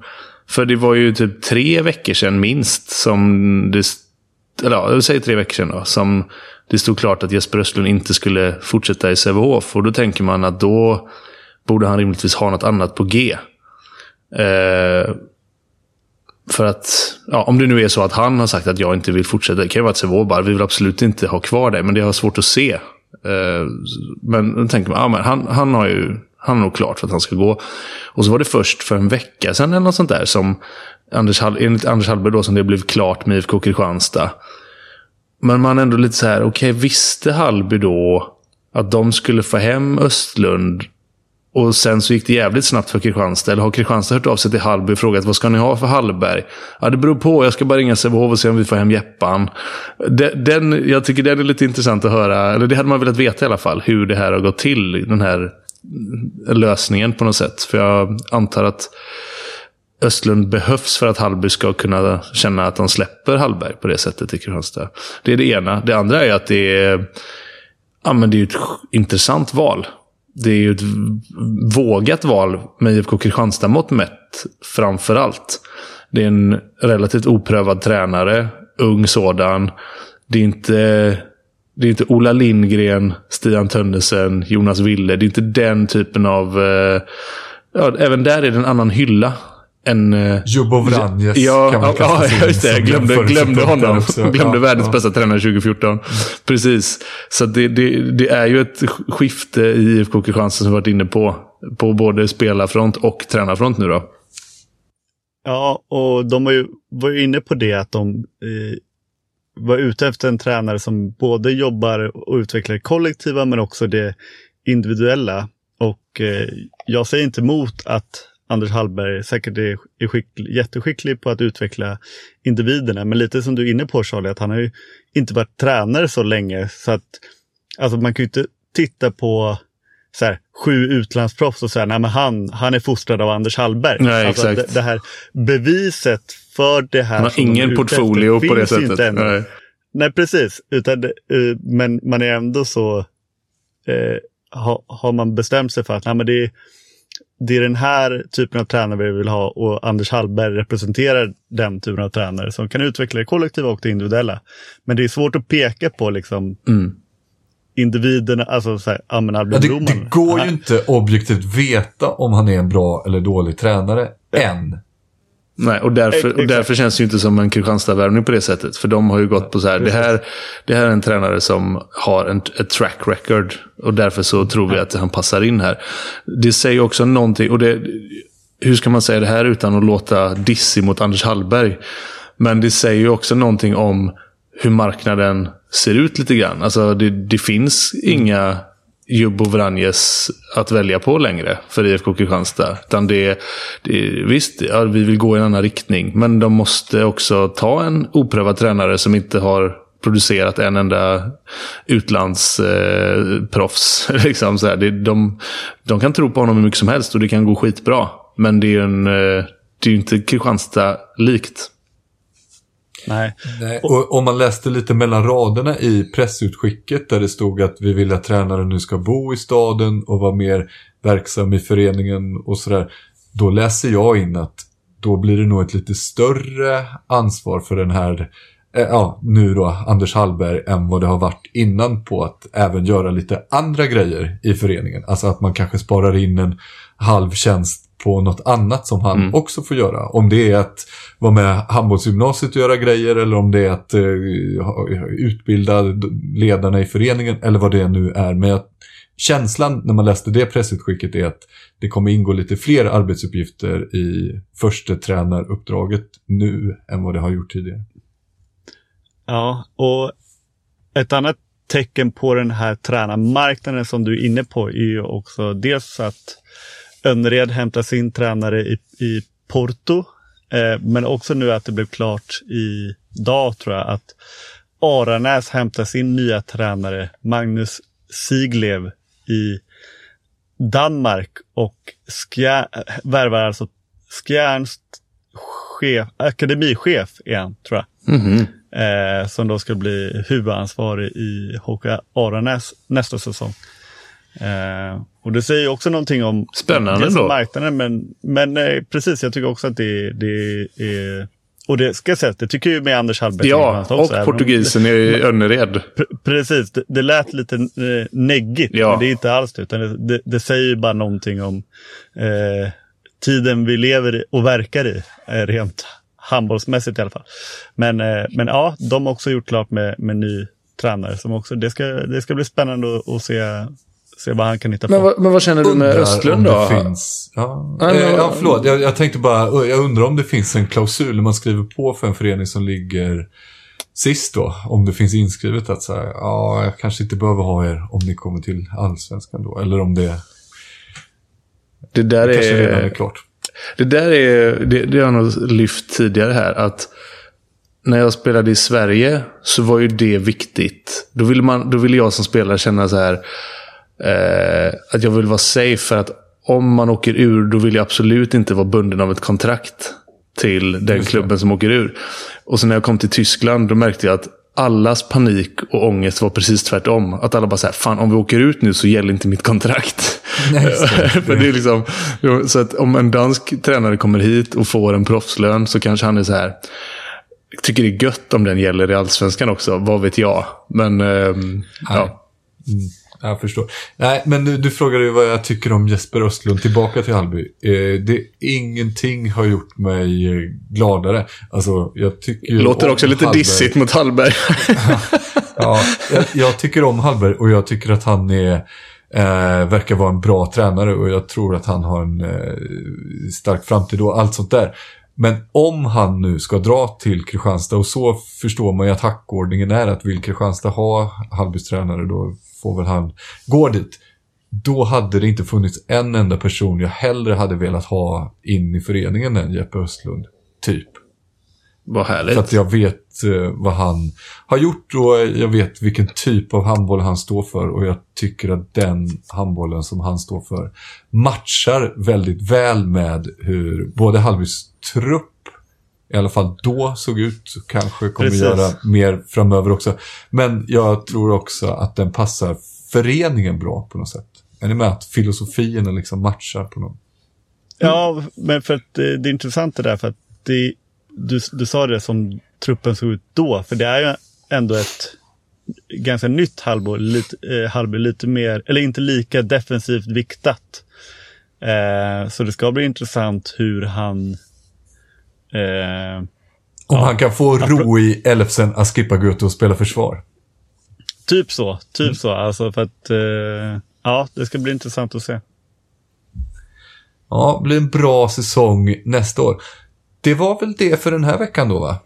För det var ju typ tre veckor sedan minst som det... Eller ja, jag säger tre veckor sedan då. Som det stod klart att Jesper Östlund inte skulle fortsätta i Sävehof. Och då tänker man att då borde han rimligtvis ha något annat på G. Eh, för att, ja, om det nu är så att han har sagt att jag inte vill fortsätta. Det kan ju vara att Sävehof bara, vi vill absolut inte ha kvar det. Men det har svårt att se. Eh, men då tänker man, ja, men han, han har ju han har nog klart för att han ska gå. Och så var det först för en vecka sedan eller något sånt där som Anders, enligt Anders Hallberg då som det blev klart med IFK Kristianstad. Men man är ändå lite så här, okej, okay, visste Hallby då att de skulle få hem Östlund och sen så gick det jävligt snabbt för Kristianstad. Eller har Kristianstad hört av sig till Hallby och frågat vad ska ni ha för Hallberg? Ja, det beror på. Jag ska bara ringa Sävehof och se om vi får hem Jeppan. Den, jag tycker den är lite intressant att höra. Eller det hade man velat veta i alla fall. Hur det här har gått till. Den här lösningen på något sätt. För jag antar att Östlund behövs för att Hallby ska kunna känna att de släpper Hallberg på det sättet i Kristianstad. Det är det ena. Det andra är att det är, ja, men det är ett intressant val. Det är ju ett vågat val med IFK Kristianstad-mått mätt, framför allt. Det är en relativt oprövad tränare, ung sådan. Det är inte det är inte Ola Lindgren, Stian Tönnesen, Jonas Wille. Det är inte den typen av... Eh, ja, även där är det en annan hylla. En,
eh, Jubbo Vranjes
ja, kan man ja, ja, just det. Jag glömde, glömde honom. Också. glömde ja, världens ja. bästa tränare 2014. Mm. Precis. Så det, det, det, är ju ett skifte i IFK Kristianstad som vi varit inne på. På både spelarfront och tränarfront nu då.
Ja, och de var ju, var ju inne på det att de eh, var ute efter en tränare som både jobbar och utvecklar det kollektiva men också det individuella. Och eh, jag säger inte emot att Anders Hallberg säkert är, är skicklig, jätteskicklig på att utveckla individerna. Men lite som du är inne på Charlie, att han har ju inte varit tränare så länge. Så att alltså man kan ju inte titta på så här, sju utlandsproffs och säga nej men han, han är fostrad av Anders Hallberg.
Nej,
alltså,
exakt.
Det, det, här beviset för det här.
Han har ingen portfolio på det sättet.
Nej. nej. precis. Utan, uh, men man är ändå så, uh, ha, har man bestämt sig för att nej, men det, det är den här typen av tränare vi vill ha och Anders Hallberg representerar den typen av tränare som kan utveckla det kollektiva och det individuella. Men det är svårt att peka på liksom mm individerna, alltså så här, ja,
det, det går ju inte objektivt veta om han är en bra eller dålig tränare än.
Nej, och därför, och därför känns det ju inte som en Kristianstad-värvning på det sättet. För de har ju gått på så här, det här, det här är en tränare som har en, ett track record. Och därför så tror vi att han passar in här. Det säger också någonting, och det, hur ska man säga det här utan att låta dissig mot Anders Hallberg? Men det säger ju också någonting om hur marknaden ser ut lite grann. Alltså det, det finns inga Jubbo Vranjes att välja på längre för IFK Kristianstad. Utan det, det, visst, ja, vi vill gå i en annan riktning. Men de måste också ta en oprövad tränare som inte har producerat en enda utlandsproffs. Eh, liksom de, de kan tro på honom hur mycket som helst och det kan gå skitbra. Men det är ju eh, inte Kristianstad-likt.
Nej. Nej. Och om man läste lite mellan raderna i pressutskicket där det stod att vi vill att tränaren nu ska bo i staden och vara mer verksam i föreningen och sådär. Då läser jag in att då blir det nog ett lite större ansvar för den här, eh, ja nu då Anders Hallberg än vad det har varit innan på att även göra lite andra grejer i föreningen. Alltså att man kanske sparar in en halv tjänst på något annat som han mm. också får göra. Om det är att vara med handbollsgymnasiet och göra grejer eller om det är att uh, utbilda ledarna i föreningen eller vad det nu är. Men jag, känslan när man läste det pressutskicket är att det kommer ingå lite fler arbetsuppgifter i första tränaruppdraget nu än vad det har gjort tidigare.
Ja, och ett annat tecken på den här tränarmarknaden som du är inne på är ju också dels att Önnered hämtar sin tränare i, i Porto. Eh, men också nu att det blev klart i dag tror jag att Aranäs hämtar sin nya tränare Magnus Siglev i Danmark och Skjär, värvar alltså Skjärns chef, akademichef igen, tror jag. Mm -hmm. eh, som då ska bli huvudansvarig i HK Aranäs nästa säsong. Eh, och det säger också någonting om
Spännande då.
marknaden, men, men eh, precis, jag tycker också att det, det är... Och det ska jag säga, det tycker ju med Anders Hallberg.
Ja, och
även om-
portugisen i Önnered.
Pre- Precis, det, det lät lite eh, neggigt,
Ja.
men det är inte alls det. Utan det, det, det säger ju bara någonting om eh, tiden vi lever i och verkar i, eh, rent handbollsmässigt i alla fall. Men, eh, men ja, de har också gjort klart med, med ny tränare. Som också, det, ska, det ska bli spännande att, att se, se vad han kan hitta på.
Men, vad- men vad känner du med
Undrar
Östlund då?
Finns, ja, eh,
men-
ja, förlåt. Jag, jag tänkte bara, jag undrar om det finns en klausul när man skriver på för en förening som ligger sist då. Om det finns inskrivet att så här, ja, jag kanske inte behöver ha er om ni kommer till allsvenskan då. Eller om det,
Det där
det kanske redan är
är...
klart.
Det där är, det, det har jag nog lyft tidigare här. Att när jag spelade i Sverige så var ju det viktigt. Då ville, man, då ville jag som spelare känna så här. Eh, att jag vill vara safe för att om man åker ur då vill jag absolut inte vara bunden av ett kontrakt till den klubben som åker ur. Och sen när jag kom till Tyskland då märkte jag att allas panik och ångest var precis tvärtom. Att alla bara så här, fan om vi åker ut nu så gäller inte mitt kontrakt. För det är liksom, så att om en dansk tränare kommer hit och får en proffslön så kanske han är så här. Tycker det är gött om den gäller i allsvenskan också, vad vet jag. Men ehm, ja.
Mm, jag förstår. Nej, men du, du frågade ju vad jag tycker om Jesper Östlund tillbaka till Hallby. Eh, det, ingenting har gjort mig gladare. Alltså, jag tycker ju
Låter också lite
Hallberg.
dissigt mot Hallberg.
Ja, jag, jag tycker om Hallberg och jag tycker att han är, eh, verkar vara en bra tränare och jag tror att han har en eh, stark framtid och allt sånt där. Men om han nu ska dra till Kristianstad och så förstår man ju att hackordningen är att vill Kristianstad ha Hallbys tränare då får väl han gå dit. Då hade det inte funnits en enda person jag hellre hade velat ha in i föreningen än Jeppe Östlund. Typ.
Vad härligt.
För att jag vet eh, vad han har gjort och jag vet vilken typ av handboll han står för och jag tycker att den handbollen som han står för matchar väldigt väl med hur både Hallbys trupp i alla fall då såg ut, kanske kommer
Precis.
göra mer framöver också. Men jag tror också att den passar föreningen bra på något sätt. Är ni med att filosofierna liksom matchar på något?
Ja, men för att eh, det är intressant det där för att det, du, du sa det som truppen såg ut då, för det är ju ändå ett ganska nytt halvår, lite, eh, halvår, lite mer, eller inte lika defensivt viktat. Eh, så det ska bli intressant hur han eh,
Om
Ja.
han kan få ro i Elfsen att skippa gå ut och spela försvar.
Typ så, typ
Mm.
så. Alltså för att, eh, ja, det ska bli intressant att se.
Ja, det blir en bra säsong nästa år. Det var väl det för den här veckan då va?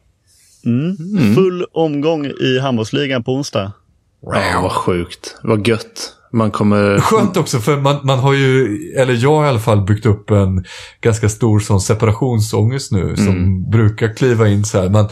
Full omgång i handbollsligan på onsdag.
Ja, vad sjukt. Vad gött. Man kommer...
Skönt också för man, man har ju, eller jag har i alla fall byggt upp en ganska stor sån separationsångest nu som brukar kliva in så här. Man,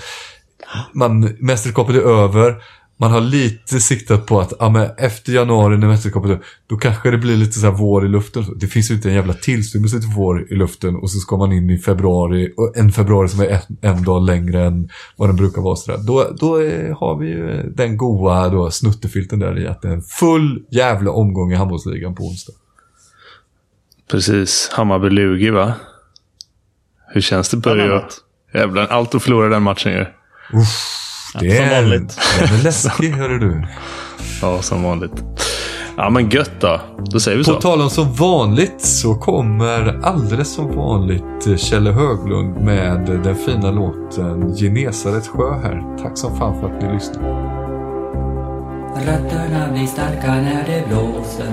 man, mästerskapet är över, man har lite siktat på att ja, men efter januari när mästerskapet är då kanske det blir lite så här vår i luften. Det finns ju inte en jävla tillstymmelse till vår i luften och så ska man in i februari, och en februari som är en, en dag längre än vad den brukar vara. Så där. Då, då är, har vi ju den goa då, snuttefilten där i att det är en full jävla omgång i handbollsligan på onsdag.
Precis. Hammarby-Lugi, va? Hur känns det? Börja... Jävlar, allt att förlora den matchen ju.
Det
som
är,
vanligt.
Den är läskig, hörru du.
Ja, som vanligt. Ja, men gött då. Då säger vi
På
så.
tal om som vanligt så kommer alldeles som vanligt Kjelle Höglund med den fina låten Genesarets sjö här. Tack som fan för att ni lyssnar.
Rötterna blir starka när det blåser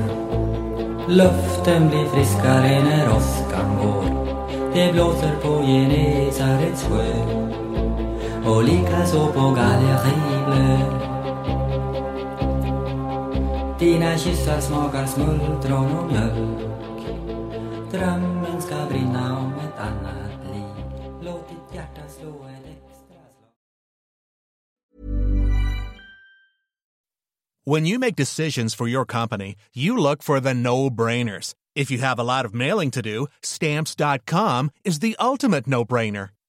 Luften blir friskare när åskan går Det blåser på Genesarets sjö mjölk om ett annat liv Låt ditt hjärta slå extra slag
When you make decisions for your company, you look for the no brainers. If you have a lot of mailing to do, stamps.com is the ultimate no brainer.